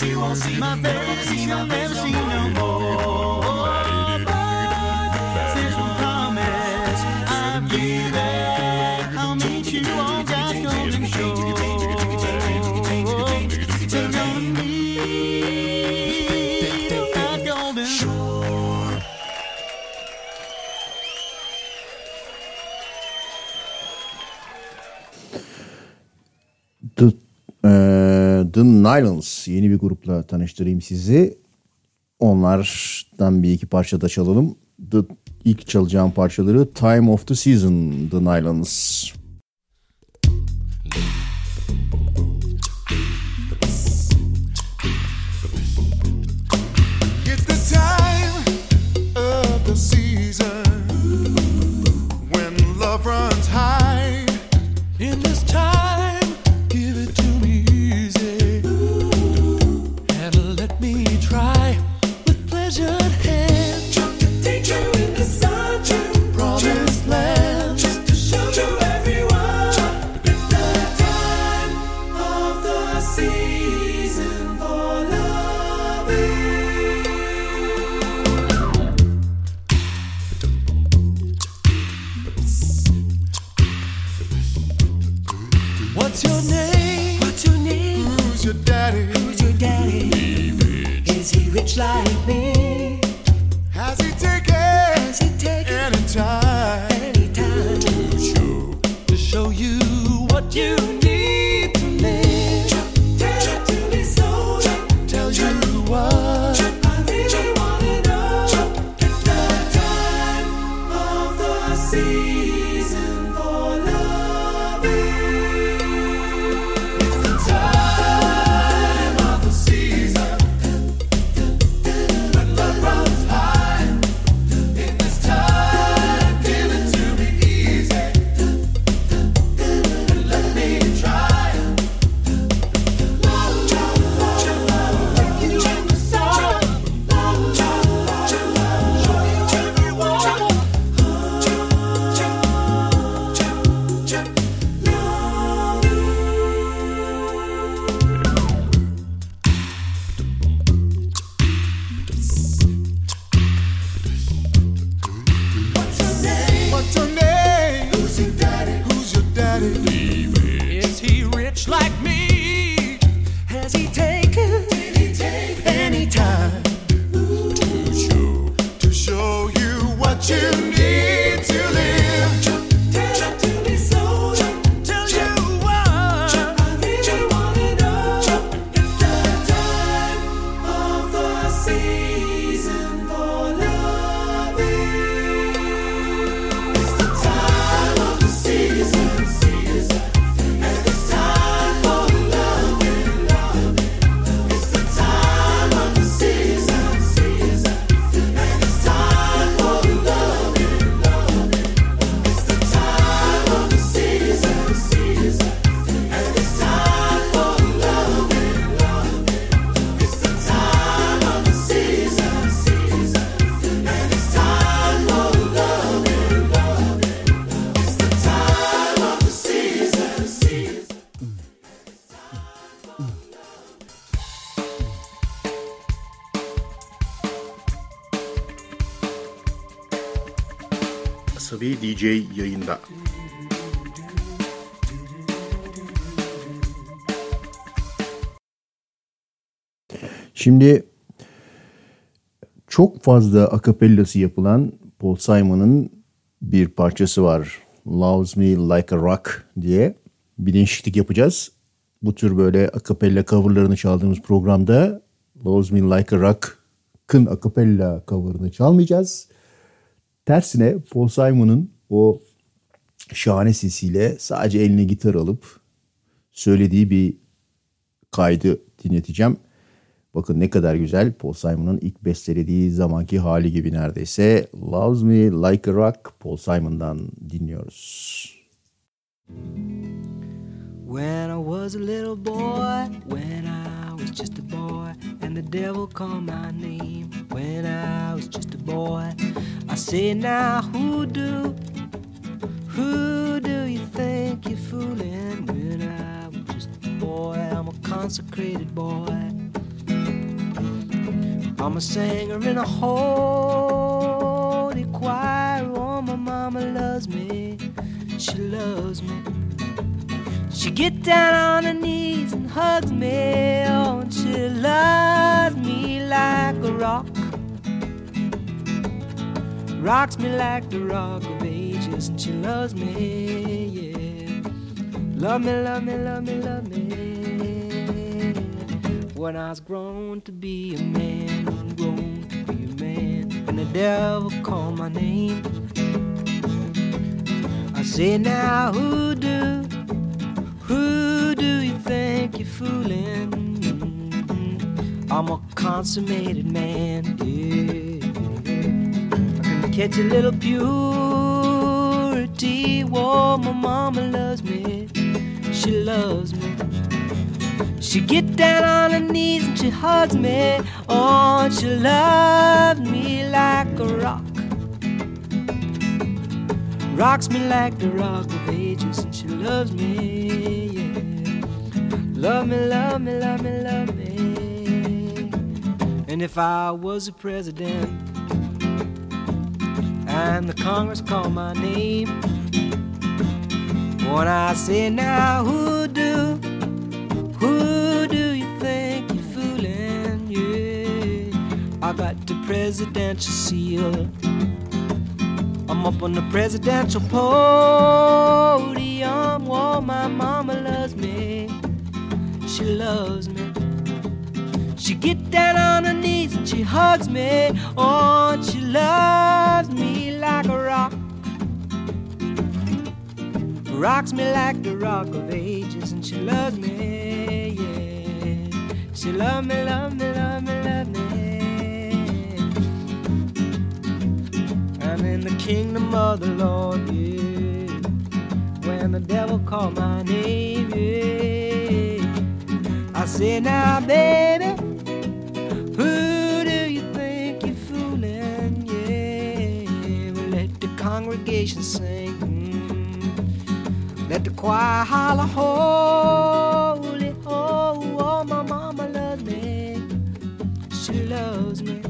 My face you'll never see no more. The Nylons yeni bir grupla tanıştırayım sizi. Onlardan bir iki parça da çalalım. The, ilk çalacağım parçaları Time of the Season The Nylons. DJ yayında. Şimdi çok fazla akapellası yapılan Paul Simon'ın bir parçası var. Loves Me Like a Rock diye bir değişiklik yapacağız. Bu tür böyle akapella coverlarını çaldığımız programda Loves Me Like a Rock'ın akapella coverını çalmayacağız. Tersine Paul Simon'ın o şahane sesiyle sadece eline gitar alıp söylediği bir kaydı dinleteceğim. Bakın ne kadar güzel Paul Simon'ın ilk bestelediği zamanki hali gibi neredeyse. Loves Me Like a Rock Paul Simon'dan dinliyoruz. When I was a little boy, when I was just a boy, and the devil called my name. When I was just a boy, I say now, who do, who do you think you're fooling? When I was just a boy, I'm a consecrated boy. I'm a singer in a holy choir. Oh, my mama loves me, she loves me. She get down on her knees and hugs me. Oh, and she loves me like a rock. Rocks me like the rock ages, and she loves me, yeah. Love me, love me, love me, love me. When I was grown to be a man, grown to be a man, and the devil called my name. I say now, who do? Who do you think you're fooling? I'm a consummated man, yeah. I can catch a little purity. Whoa, my mama loves me. She loves me. She get down on her knees and she hugs me. Oh, and she loves me like a rock. Rocks me like the rock of ages, and she loves me, yeah. Love me, love me, love me, love me. And if I was a president and the Congress called my name, when I say now, who do, who do you think you're fooling? Yeah, I got the presidential seal. I'm up on the presidential podium. Whoa, my mama loves me. She loves me. She get down on her knees she hugs me. Oh, and she loves me like a rock. Rocks me like the rock of ages, and she loves me, yeah. She loves me, love me, love me, love me. I'm in the kingdom of the Lord, yeah. When the devil called my name, yeah. I say now, baby, who congregation sing. Let the choir holler, holy, oh, oh, my mama loves me. She loves me.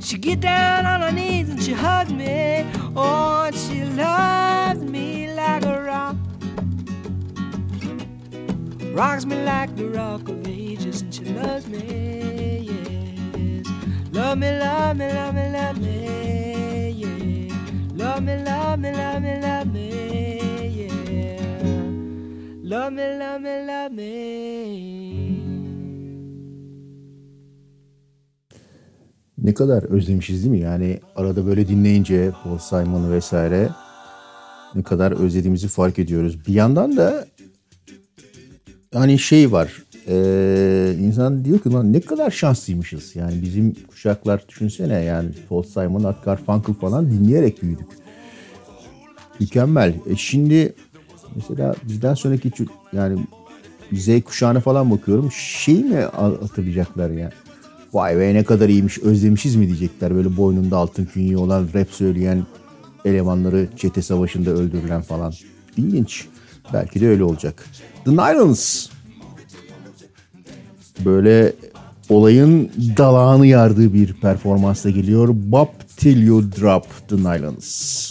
She get down on her knees and she hugs me. Oh, and she loves me like a rock. Rocks me like the rock of ages, and she loves me, yes. Love me, love me, love me, love me. Love me, love me, love me, love me, yeah. Love me, love me, love me. Ne kadar özlemişiz değil mi? Yani arada böyle dinleyince Paul Simon'u vesaire ne kadar özlediğimizi fark ediyoruz. Bir yandan da hani şey var. Ee, insan diyor ki lan ne kadar şanslıymışız. Yani bizim kuşaklar düşünsene yani Paul Simon, Art Garfunkel falan dinleyerek büyüdük. Mükemmel. E şimdi mesela bizden sonraki yani Z kuşağına falan bakıyorum. Şey mi hatırlayacaklar ya? Vay be ne kadar iyiymiş özlemişiz mi diyecekler. Böyle boynunda altın künye olan rap söyleyen elemanları çete savaşında öldürülen falan. İlginç. Belki de öyle olacak. The Nylons. Böyle olayın dalağını yardığı bir performansla geliyor. Bob Till You Drop The Nylons.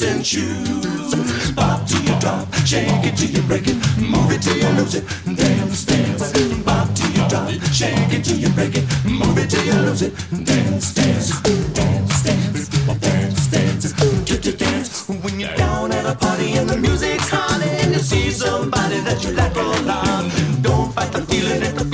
your dancing shoes. Bop till you drop, shake it till you break it, move it till you lose it, dance, dance. Bop till you drop, shake it till you break it, move it till you lose it, dance, dance, dance, dance, dance, dance. To dance when you're down at a party and the music's hot and you see somebody that you like a lot. Don't fight the feeling if the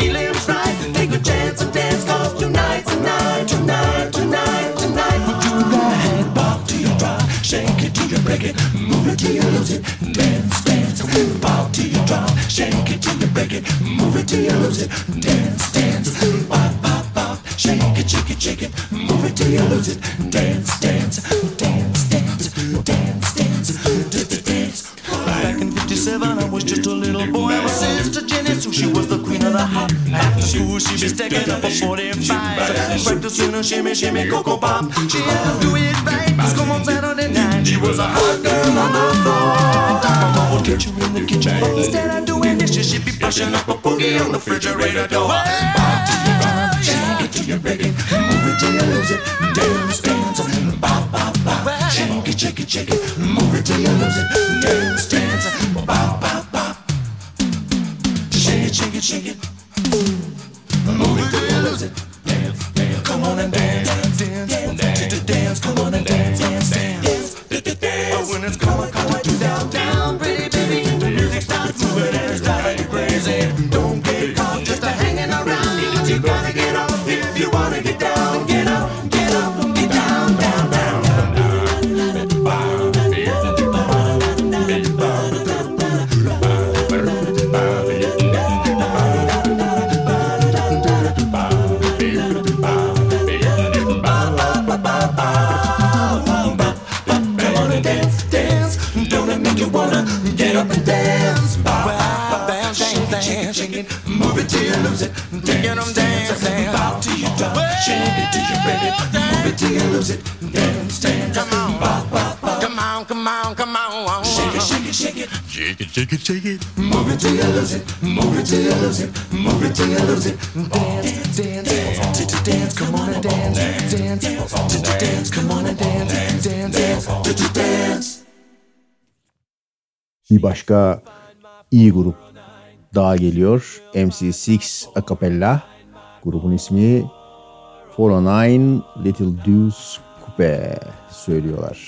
it move it till you lose it, dance, dance. Bop till you drop, shake it till you break it, move it till you lose it, dance, dance. Bop, bop, bop, shake it, shake it, shake it, move it till you lose it, dance, dance, School, she was taking up a 45. Practicing a shimmy, shimmy, cocoa pop. She had to do it right, cause come on Saturday night. She was a hot girl on the floor. Mama would catch her in the kitchen, but instead of doing dishes, she'd be brushing up a boogie on the refrigerator door. Pop till you rock, shake it till you break it, move it till you lose it, dance, dance, bop, bop, bop, shake it, shake it, shake it, move it till you lose it, dance, dance, bop, bop, bop, shake it, shake it, shake it, lose it. Move it till you lose it. Move it till you lose it. Dance, dance, dance, dance. Come on and dance, dance, dance, dance. Come on and dance, dance, dance, dance. Bir başka iyi grup daha geliyor. MC6 Acapella. Grubun ismi 409 Little Deuce Coupe söylüyorlar.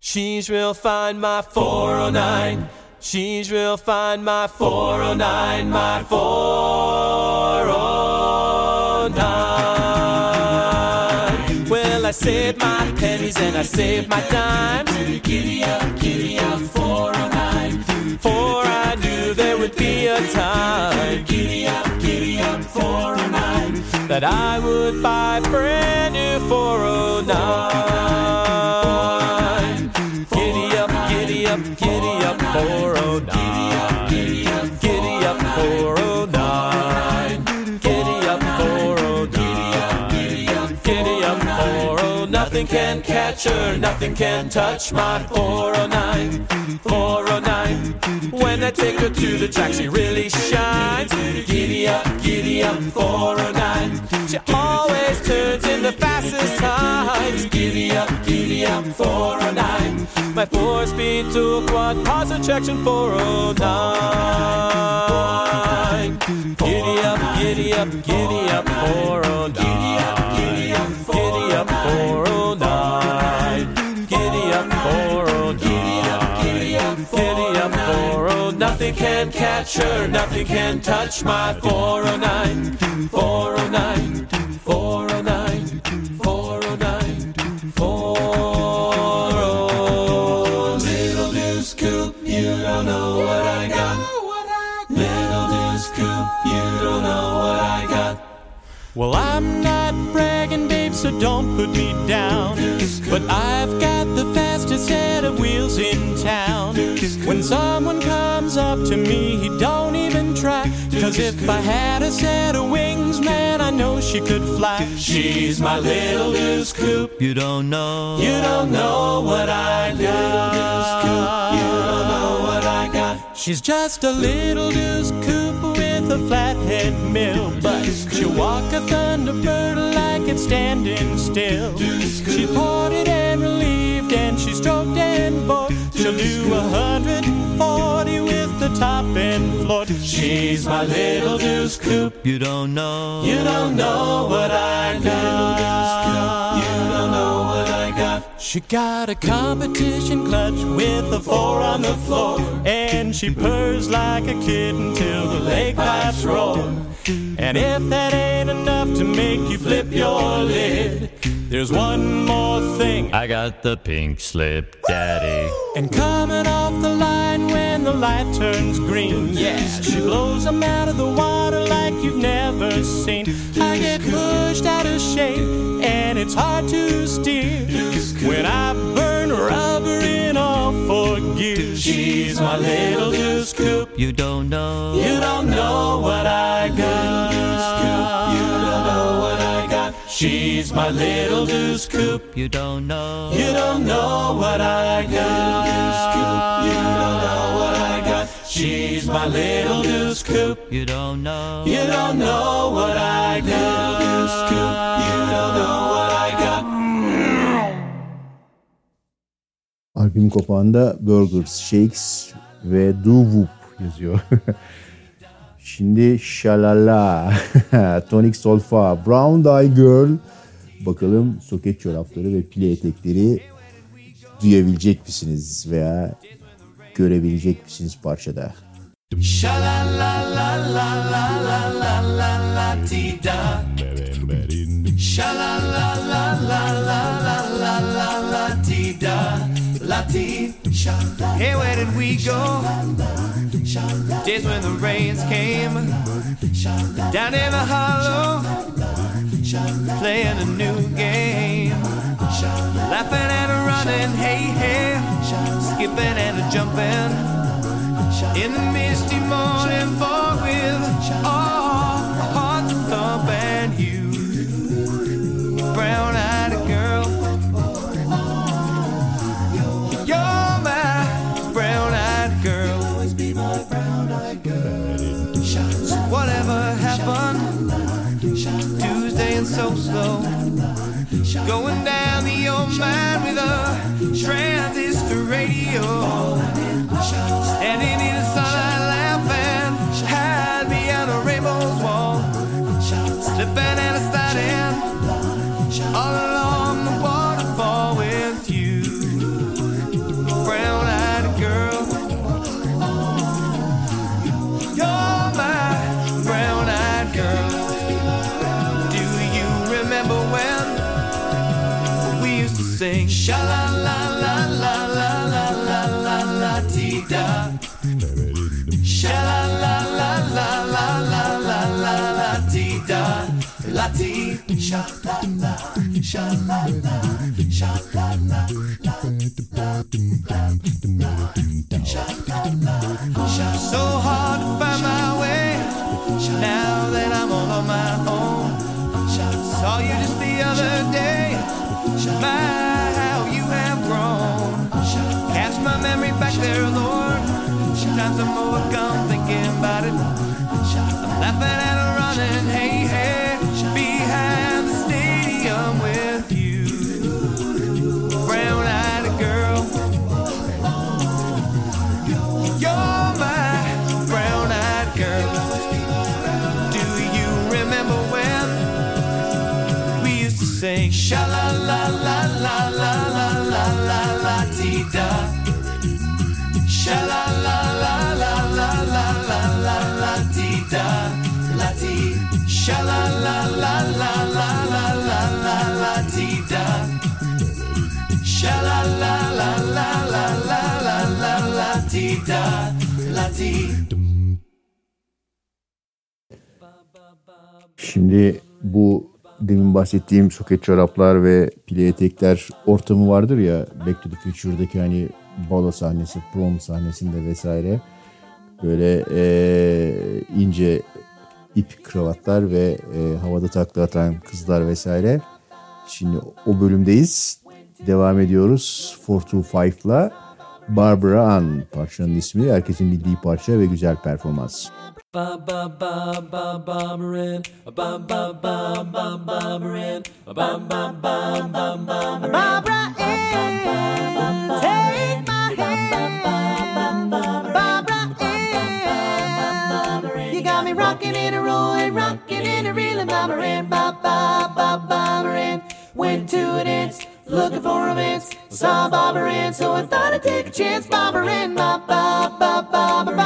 She's real fine, my 409. She's real fine, my 409, my 409. Well, I saved my pennies and I saved my dimes. Giddy up, giddy up, 409. For I knew there would be a time. Giddy up, giddy up, 409. That I would buy brand new 409. Can catch her, nothing can touch my 409. 409. When I take her to the track, she really shines. Giddy up, giddy up, 409. She always turns in the fastest times. Giddy up, giddy up, 409. My four-speed to a quad, positraction 409. Giddy up, giddy up, giddy up, 409. Giddy up, giddy up, up for a night. Giddy up for a night. Giddy up for a night. Nothing can catch her, nothing can touch my for a night. For a night. For a night. For a night. For a little deuce coupe. You don't know what I got. Little deuce coupe. You don't know. Well, I'm not bragging, babe, so don't put me down. But I've got the fastest set of wheels in town. When someone comes up to me, he don't even try. Cause if I had a set of wings, man, I know she could fly. She's my little deuce coupe. You don't know. You don't know what I got. You don't know what I got. She's just a little deuce coupe a flathead mill, but she'll walk a thunderbird like it's standing still. She's ported and relieved, and she stroked and bored. She'll do a hundred and forty with the top end floored. She's my little deuce coupe. You don't know. You don't know what I got. She got a competition clutch with a four on the floor, and she purrs like a kitten till the lake pipes roar. And if that ain't enough to make you flip your lid, there's one more thing. I got the pink slip, daddy. And coming off the line when the light turns green. Yeah, she blows them out of the water like you've never seen. I get pushed out of shape and it's hard to steer. When I burn rubber in all four gears. She's my little deuce coupe. You don't know. You don't know what I got. You don't know what I got. She's my little deuce coupe. You don't know. You don't know what I got. She's my little deuce coupe. You don't know. You don't know what I got. You don't know what I got. Albüm kapağında Burgers, Shakes ve Do Whoop yazıyor. *laughs* Şimdi Shalala, *laughs* Tonic Solfa, Brown Eye Girl. Bakalım soket çorapları ve pile etekleri duyabilecek misiniz veya görebilecek misiniz parçada. Hey, where did we go? Days when the rains came down in the hollow, playing a new game. Laughing and a running, hey hey, skipping and a jumping. In the misty morning fog with all Going down the old mine with a transistor radio Sha la la la la la la la la la ti da. Sha la la la la la la la la la ti da. La ti sha la la sha la la sha la la la. So hard to find my way now that I'm all on my own. Saw you just the other day. My, my memory back there, Lord. Sometimes I'm overcome thinking about it. I'm laughing and Şimdi bu demin bahsettiğim soket çoraplar ve pile etekler ortamı vardır ya Back to the Future'daki hani balo sahnesi, prom sahnesinde vesaire. Böyle eee, ince ip kravatlar ve eee, havada takla atan kızlar vesaire. Şimdi o bölümdeyiz. Devam ediyoruz 425'la. Barbara Ann parçanın ismi. Herkesin bildiği parça ve güzel performans. Ba ba ba ba Barbarin, ba ba ba ba Barbarin, ba ba ba ba Barbarin. Barbara Ann, take my hand. Barbara Ann, you got me rocking and a rolling, rocking and a reeling. Ann, ba ba ba Barbara Went to a dance, looking for romance. Saw Barbara Ann, so I thought I'd take a chance. Ann, ba ba ba ba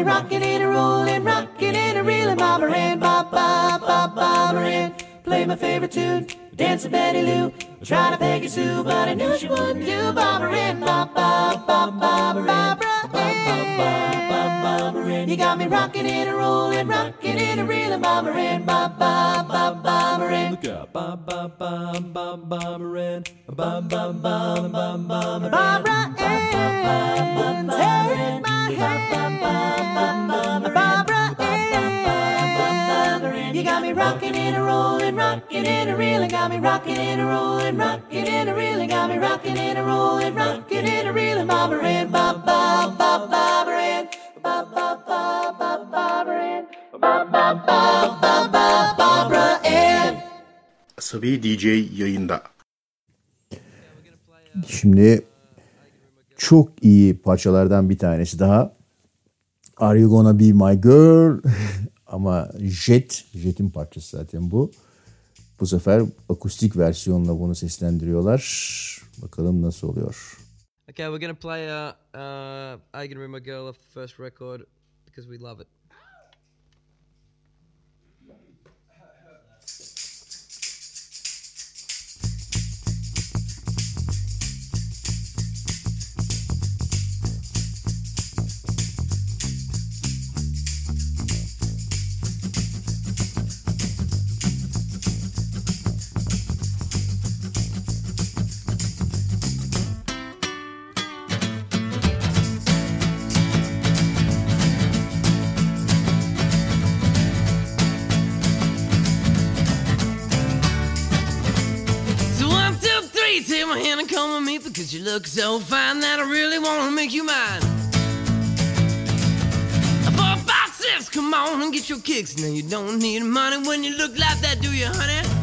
me rocking and a rolling, rocking and a reeling. Ba ba ba Barbara Ann. Play my favorite tune, dance with Betty Lou. Try to Peggy Sue, but I knew she wouldn't do. Barbara Ann, ba ba ba ba Barbara Ann. You got me rocking and a rolling, rocking and a reeling. Ba ba ba Barbara Ann. Look out, ba ba ba Barbarin, ba ba ba ba Barbarin. Barbara Ann, take my hand. Barbara Ann, you got me rocking and a rolling, rocking and a reeling. Got me rocking and a rolling, rocking and a reeling. Got me rocking and a rolling, rocking and a reeling. Barbara Ann, ba ba ba Barbara Ann, ba ba ba ba Barbara Ann, ba ba ba ba ba Barbara Ann. Asabi DJ yayında. Şimdi çok iyi parçalardan bir tanesi daha. Are You Gonna Be My Girl? *laughs* Ama Jet, Jet'in parçası zaten bu. Bu sefer akustik versiyonla bunu seslendiriyorlar. Bakalım nasıl oluyor. Okay, we're gonna play uh, uh, Are You Be My Girl off the first record because we love it. Because you look so fine that I really want to make you mine. Four, five, six, come on and get your kicks. Now you don't need money when you look like that, do you, honey?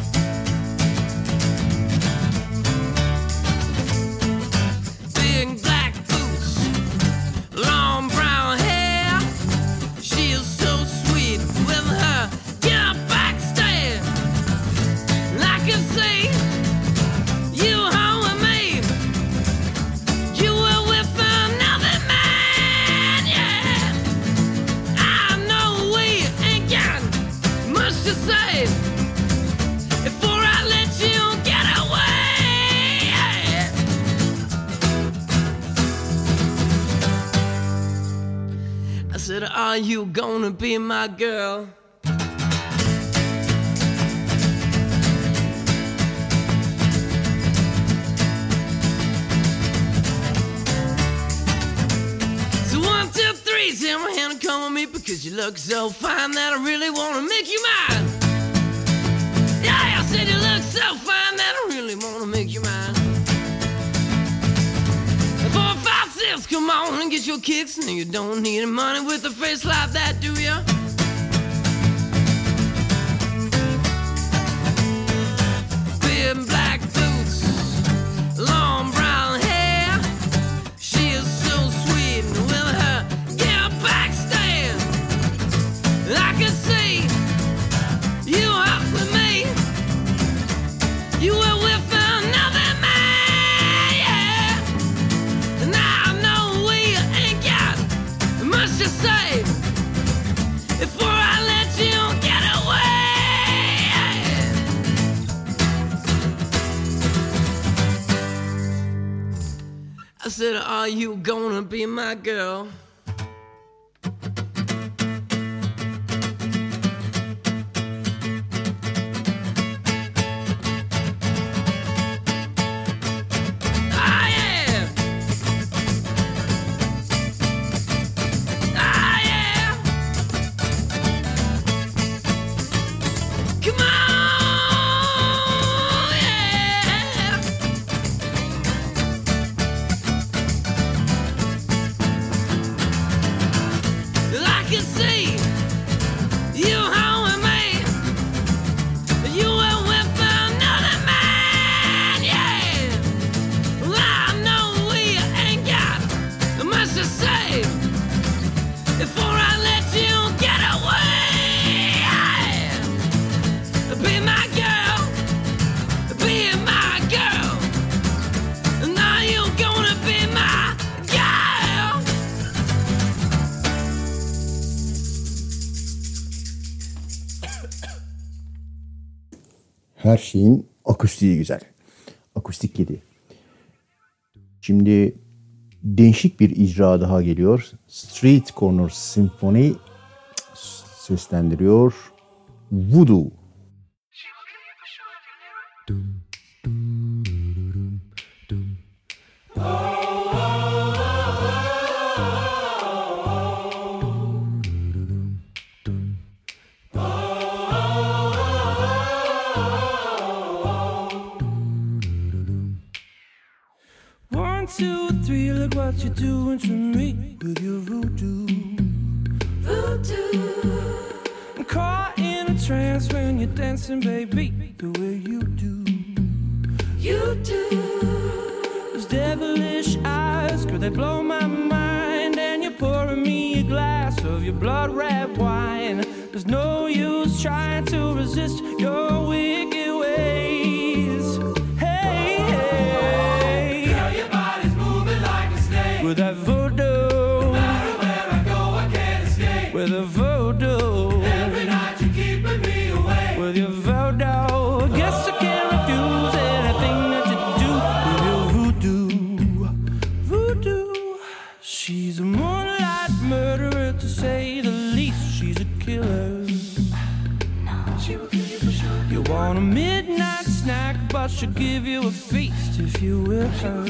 Are you gonna be my girl? So one, two, three, take my hand and come with me because you look so fine that I really wanna make you mine. Six, come on and get your kicks. Now you don't need money with a face like that, do ya? Şeyin akustiği güzel. Akustik kedi. Şimdi değişik bir icra daha geliyor. Street Corner Symphony seslendiriyor. Voodoo. One, what you're doing to me with your voodoo. Voodoo. I'm caught in a trance when you're dancing, baby, the way you do. You do. Those devilish eyes, girl, they blow my mind. And you're pouring me a glass of your blood red wine. There's no use trying to resist your wicked ways. She'll give you a feast if you will her.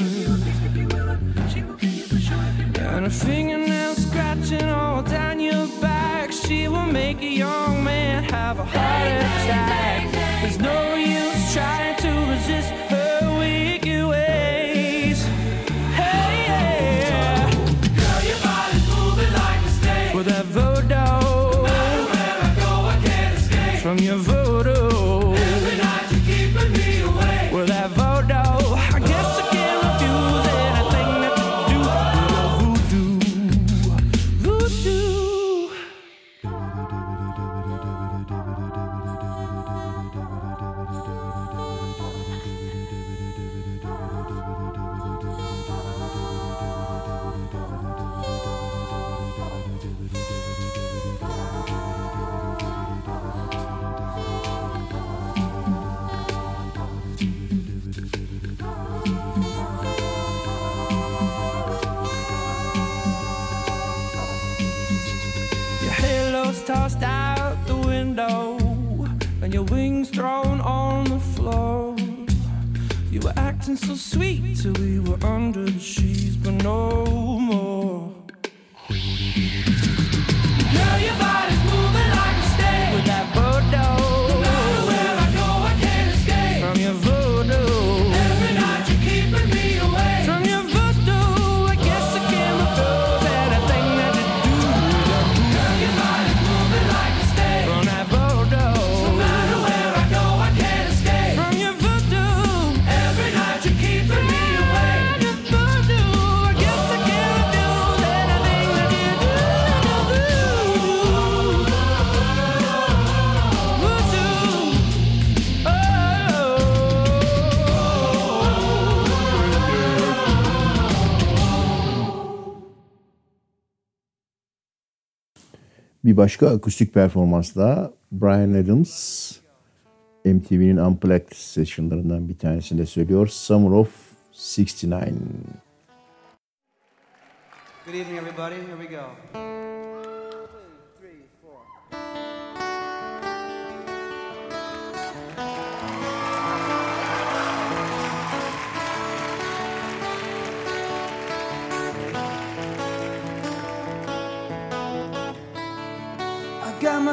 And a fingernail scratching all down your back. She will make a young man have a heart attack. There's no use trying to resist her ways. Hey. Girl, your body's moving like a snake. That voodoo. No matter where I go, I can't escape. From your başka akustik performansla Brian Adams MTV'nin Unplugged sessionlarından bir tanesinde söylüyor. Summer of 69. Good evening, everybody. Here we go.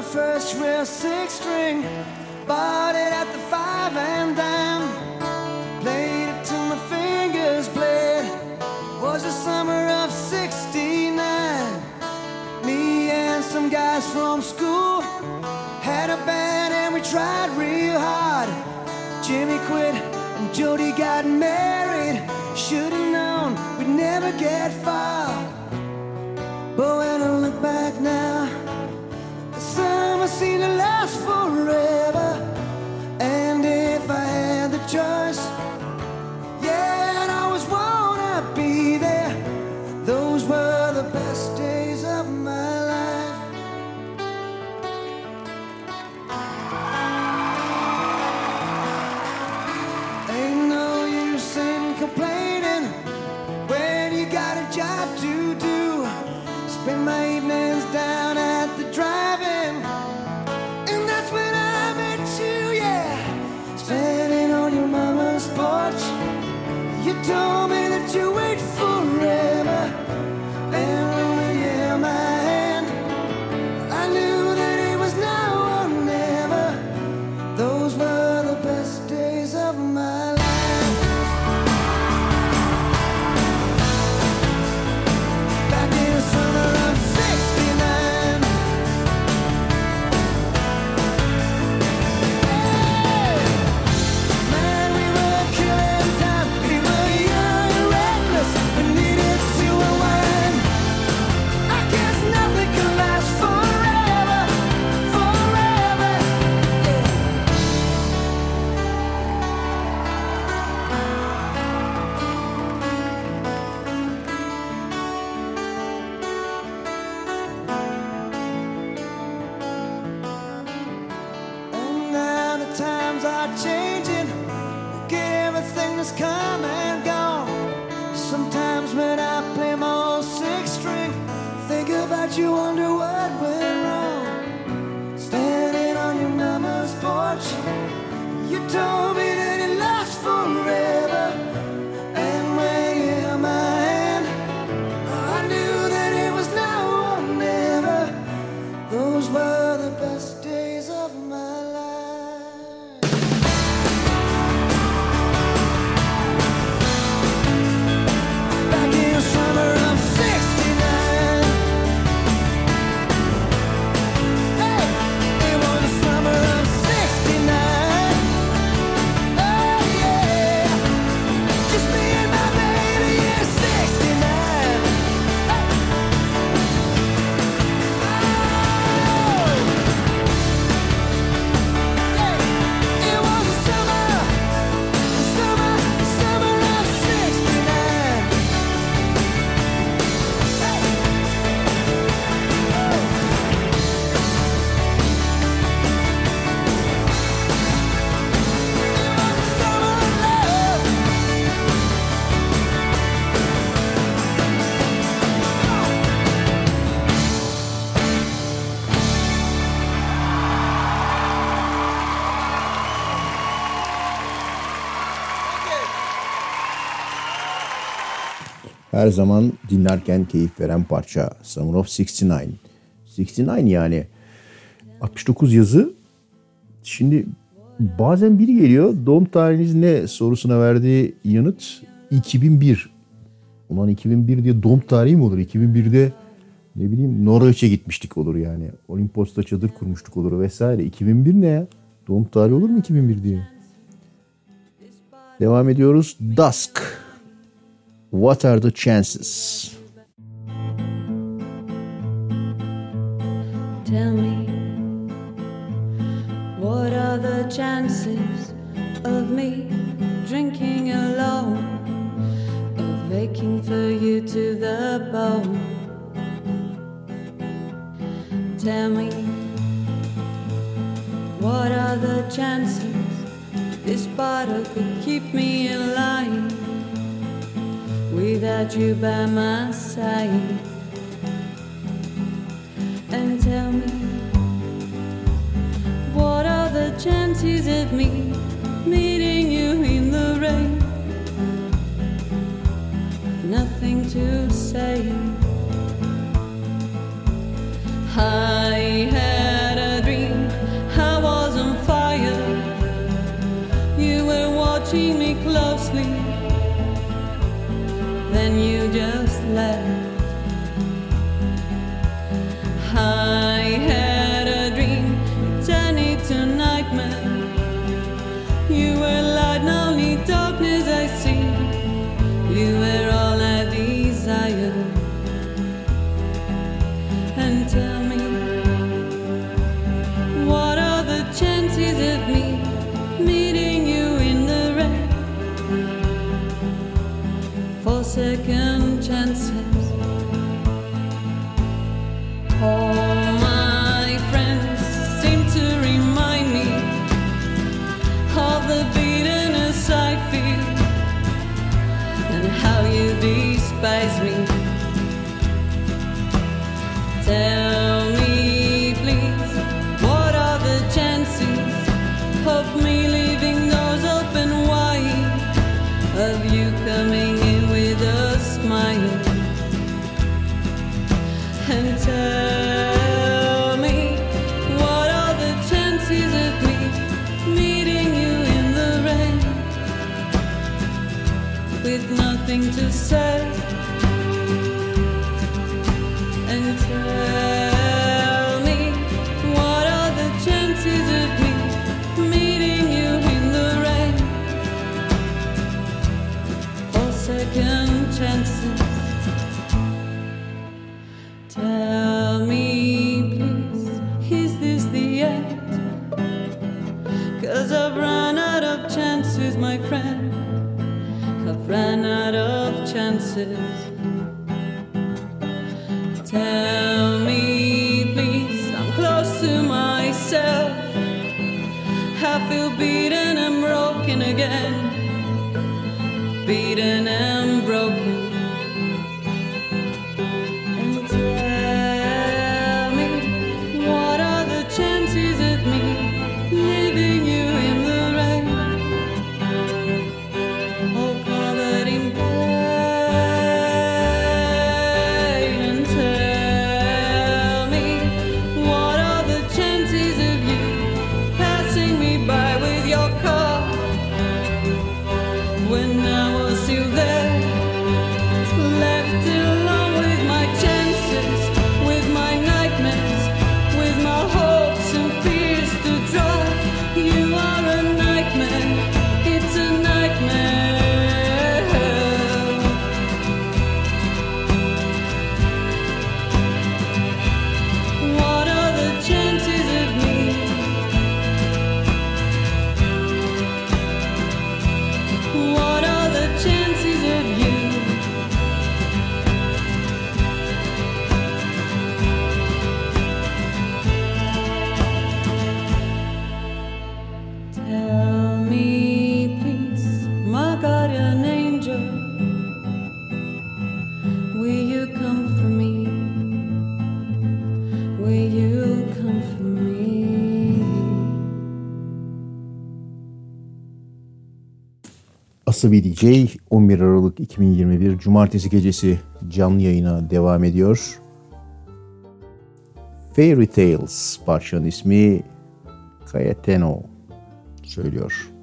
First real six string, bought it at the five and dime. Played it till my fingers bled. Was the summer of '69. Me and some guys from school had a band and we tried real hard. Jimmy quit and Jody got married. Should've known we'd never get far. But when I look back now. Seemed to last forever. And if I had the choice, yeah, I'd always wanna Her zaman dinlerken keyif veren parça. Summer of 69. 69 yani 69 yazı. Şimdi bazen biri geliyor doğum tarihiniz ne sorusuna verdiği yanıt 2001. Ulan 2001 diye doğum tarihi mi olur? 2001'de ne bileyim Norveç'e gitmiştik olur yani. Olimpos'ta çadır kurmuştuk olur vesaire. 2001 ne ya? Doğum tarihi olur mu 2001 diye? Devam ediyoruz. Dusk. What are the chances? Tell me, what are the chances of me drinking alone, of aching for you to the bone? Tell me, what are the chances this bottle could keep me in line without you by my side? and tell me what are the chances of me meeting you in the rain? Nothing to say. I had just left. I had a dream, it turned into nightmare. You were light, and only darkness I see. You were all I desire. And tell me, what are the chances of me meeting you in the rain? For second chances. CBDJ 11 Aralık 2021 Cumartesi gecesi canlı yayına devam ediyor. Fairy Tales parçanın ismi Cayetano söylüyor.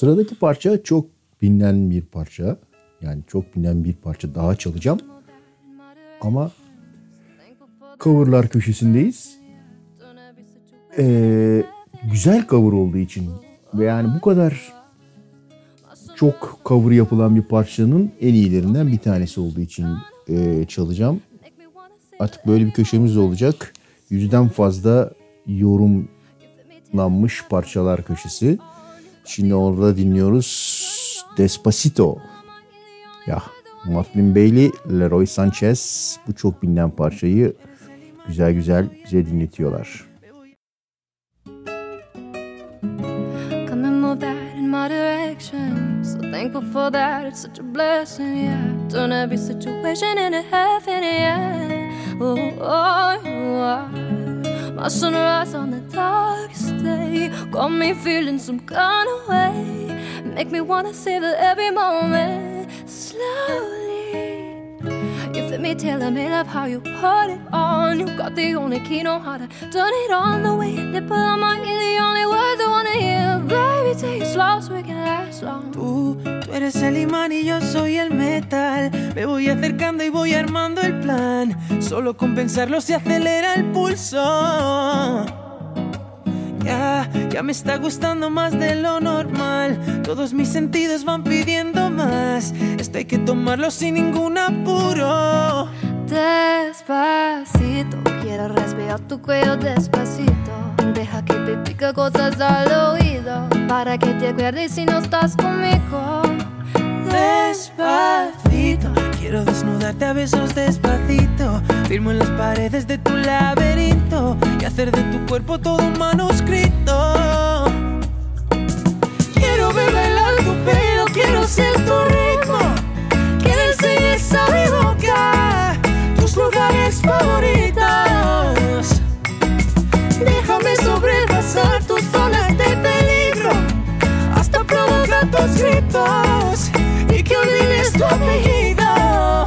Sıradaki parça çok bilinen bir parça. Yani çok bilinen bir parça daha çalacağım. Ama coverlar köşesindeyiz. Ee, güzel cover olduğu için ve yani bu kadar çok cover yapılan bir parçanın en iyilerinden bir tanesi olduğu için e, çalacağım. Artık böyle bir köşemiz olacak. Yüzden fazla yorumlanmış parçalar köşesi. Şimdi orada dinliyoruz Despacito. Ya Martin Bailey, Leroy Sanchez bu çok bilinen parçayı güzel güzel bize dinletiyorlar. So thankful for that, it's such a blessing, yeah. Turn every situation into heaven, yeah. Oh, oh, oh. My sunrise on the darkest day got me feeling some kind of way. Make me wanna savor every moment slowly. You fit me, telling me love how you put it on. You got the only key, know how to turn it on. The way you nipple on my ear, the only words I wanna hear. Baby, take it slow so we can last long. Tú, tú eres el imán y yo soy el metal. Me voy acercando y voy armando el plan. Solo con pensarlo se acelera el pulso. Ya, ya me está gustando más de lo normal. Todos mis sentidos van pidiendo más. Esto hay que tomarlo sin ningún apuro. Despacito, quiero respirar tu cuello despacito. Deja que te diga cosas al oído para que te acuerdes si no estás conmigo. Despacito, quiero desnudarte a besos despacito. Firmo en las paredes de tu laberinto y hacer de tu cuerpo todo un manuscrito. Quiero ver bailar tu quiero ser tu ritmo. Quiero enseñar a mi boca tus lugares favoritos. Déjame tus gritos y que olvides tu apellido.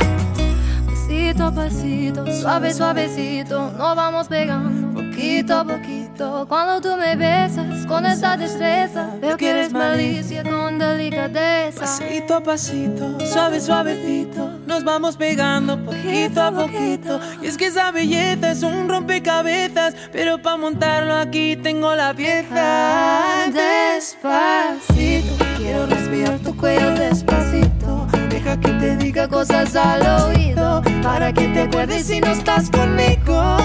Pasito a pasito, suave, suavecito, nos vamos pegando poquito a poquito. Cuando tú me besas con esa destreza, veo que eres malicia con delicadeza. Pasito a pasito, suave, suavecito, nos vamos pegando poquito a poquito. Y es que esa belleza es un rompecabezas, pero para montarlo aquí tengo la pieza. Despacito, quiero respirar tu cuello despacito. Deja que te diga cosas al oído para que te acuerdes si no estás conmigo.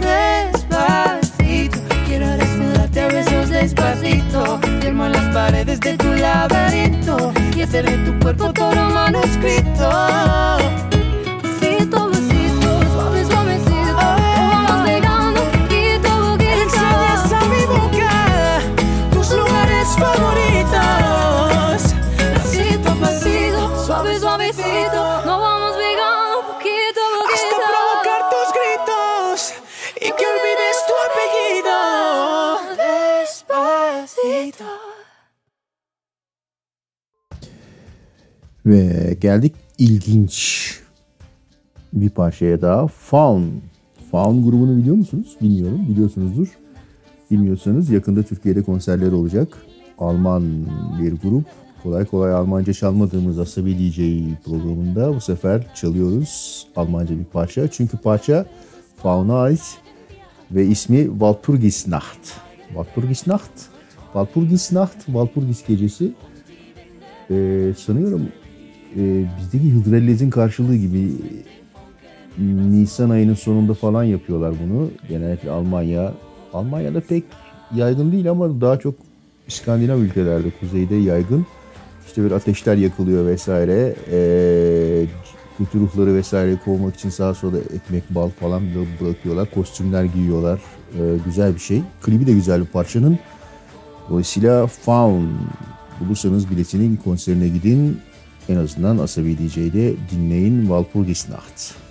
Despacito, quiero desnudarte a besos despacito. Firmo las paredes de tu laberinto y hacer de tu cuerpo todo manuscrito. Ve geldik ilginç bir parçaya daha. Faun. Faun grubunu biliyor musunuz? Bilmiyorum. Biliyorsunuzdur. Bilmiyorsanız yakında Türkiye'de konserleri olacak. Alman bir grup. Kolay kolay Almanca çalmadığımız Asabi DJ programında bu sefer çalıyoruz Almanca bir parça. Çünkü parça Faun'a ait ve ismi Walpurgisnacht. Walpurgisnacht, Walpurgisnacht, Walpurgis gecesi. Ee, sanıyorum e, bizdeki Hıdrellez'in karşılığı gibi Nisan ayının sonunda falan yapıyorlar bunu. Genellikle Almanya. Almanya'da pek yaygın değil ama daha çok İskandinav ülkelerde kuzeyde yaygın. İşte böyle ateşler yakılıyor vesaire. Ee, kötü ruhları vesaire kovmak için sağa sola ekmek, bal falan bırakıyorlar. Kostümler giyiyorlar. Ee, güzel bir şey. Klibi de güzel bir parçanın. Dolayısıyla Faun bulursanız biletinin konserine gidin. En azından Asabi DJ'de dinleyin Walpurgisnacht.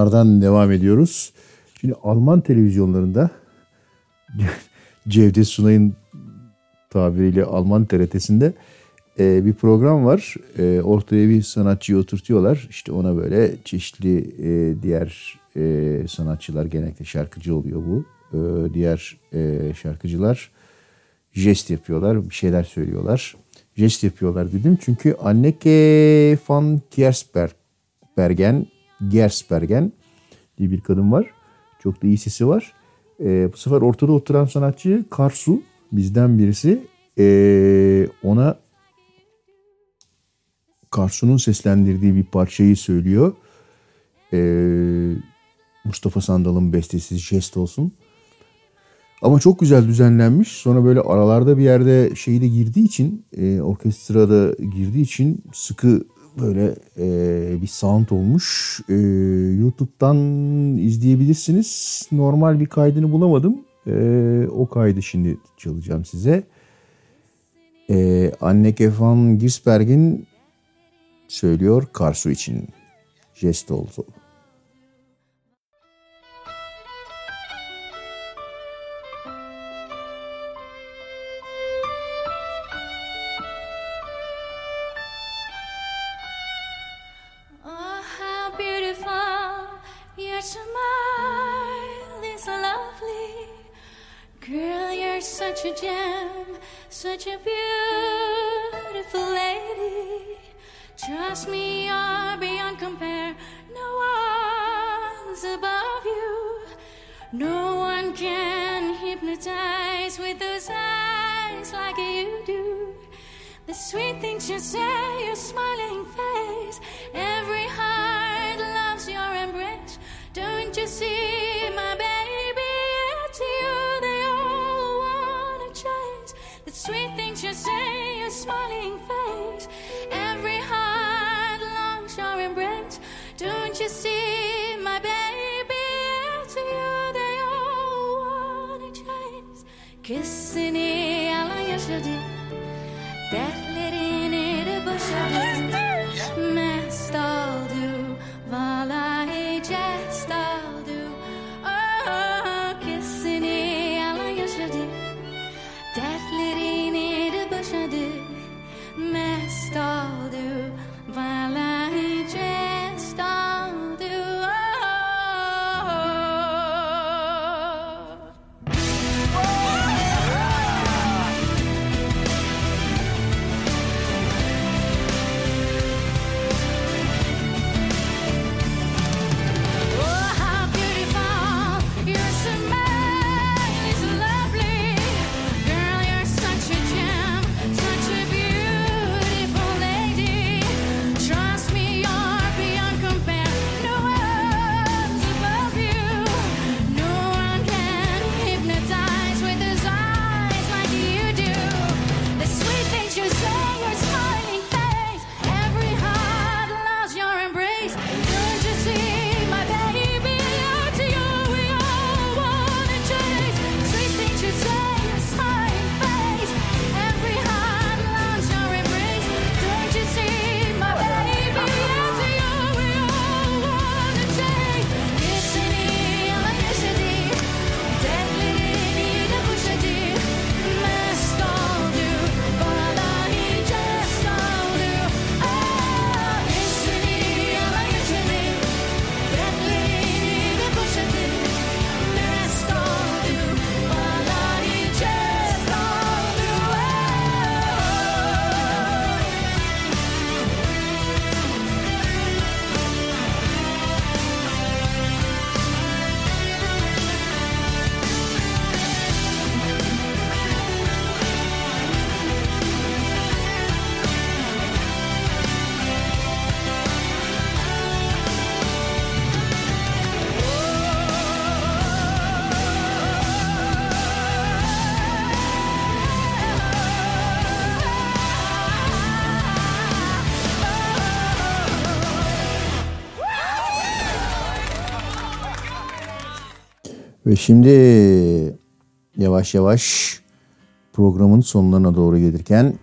Almanlardan devam ediyoruz. Şimdi Alman televizyonlarında *laughs* Cevdet Sunay'ın tabiriyle Alman TRT'sinde e, bir program var. E, ortaya bir sanatçıyı oturtuyorlar. İşte ona böyle çeşitli e, diğer e, sanatçılar genellikle şarkıcı oluyor bu. E, diğer e, şarkıcılar jest yapıyorlar, bir şeyler söylüyorlar. Jest yapıyorlar dedim çünkü Anneke van Gersbergen, Gersbergen diye bir kadın var. Çok da iyi sesi var. E, bu sefer ortada oturan sanatçı Karsu bizden birisi. E, ona Karsu'nun seslendirdiği bir parçayı söylüyor. E, Mustafa Sandal'ın bestesi Jest olsun. Ama çok güzel düzenlenmiş. Sonra böyle aralarda bir yerde şeyi de girdiği için, e, orkestrada girdiği için sıkı böyle e, bir sound olmuş. E, YouTube'dan izleyebilirsiniz. Normal bir kaydını bulamadım. E, o kaydı şimdi çalacağım size. E, Anneke van Gisberg'in söylüyor Karsu için. Jest oldu. you see, my baby, to you they all wanna chase. Kissing it, I like your shady. That lady in it, a bush of Master do, voila. Ve şimdi yavaş yavaş programın sonlarına doğru gelirken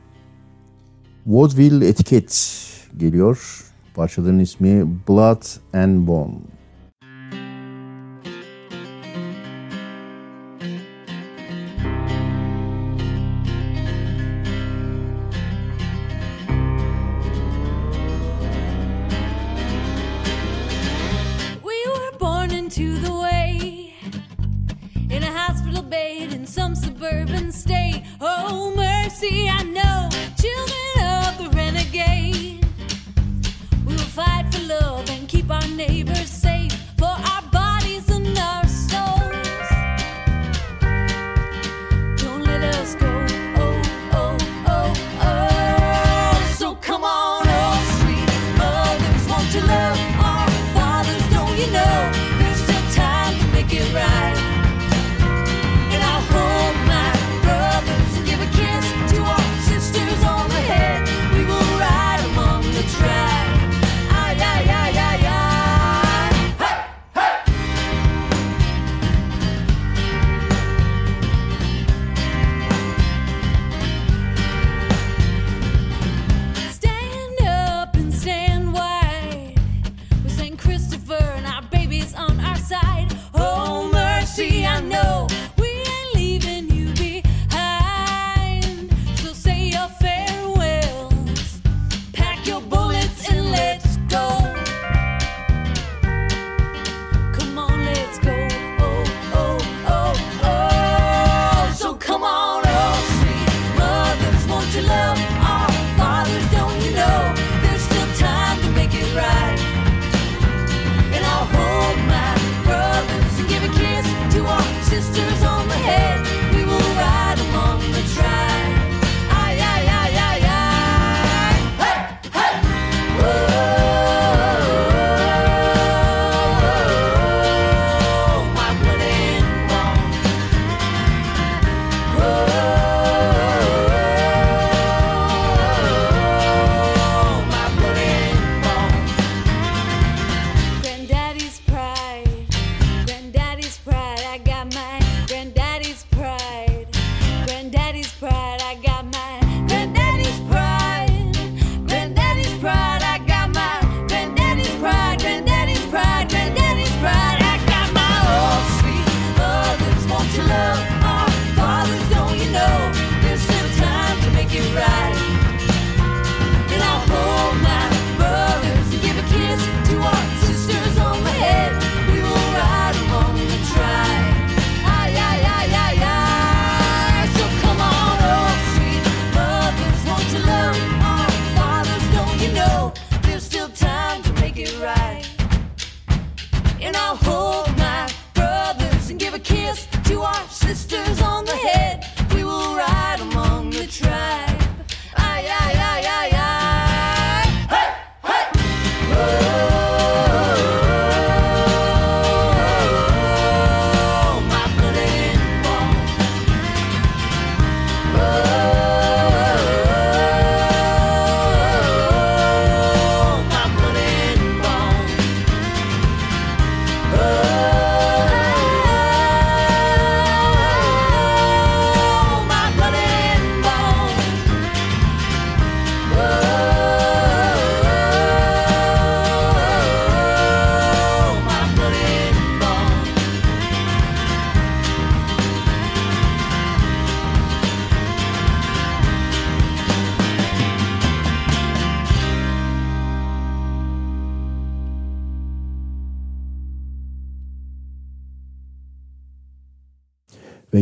Vaudeville Etiket geliyor. Parçaların ismi Blood and Bone. sisters on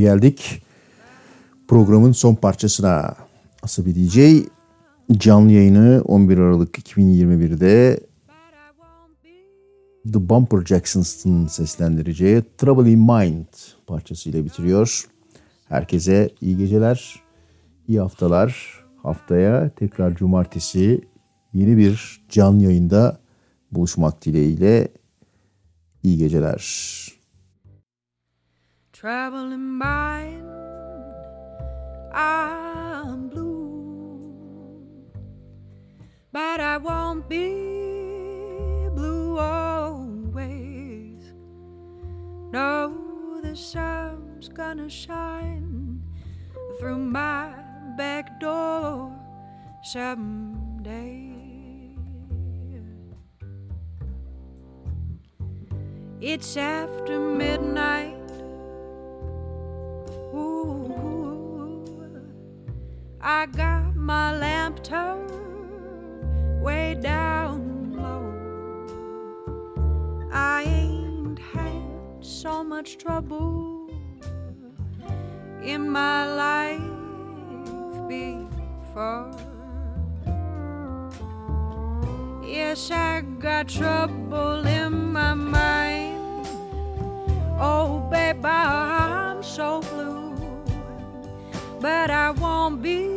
geldik programın son parçasına. Asabi DJ canlı yayını 11 Aralık 2021'de The Bumper Jacksons'ın seslendireceği Trouble in Mind parçasıyla bitiriyor. Herkese iyi geceler, iyi haftalar. Haftaya tekrar cumartesi yeni bir canlı yayında buluşmak dileğiyle iyi geceler. In mind, I'm blue, but I won't be blue always. No, the sun's gonna shine through my back door someday. It's after midnight. Ooh, I got my lamp turned way down low. I ain't had so much trouble in my life before. Yes, I got trouble in my mind. Oh, babe, I'm so blue, but I won't be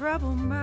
ease my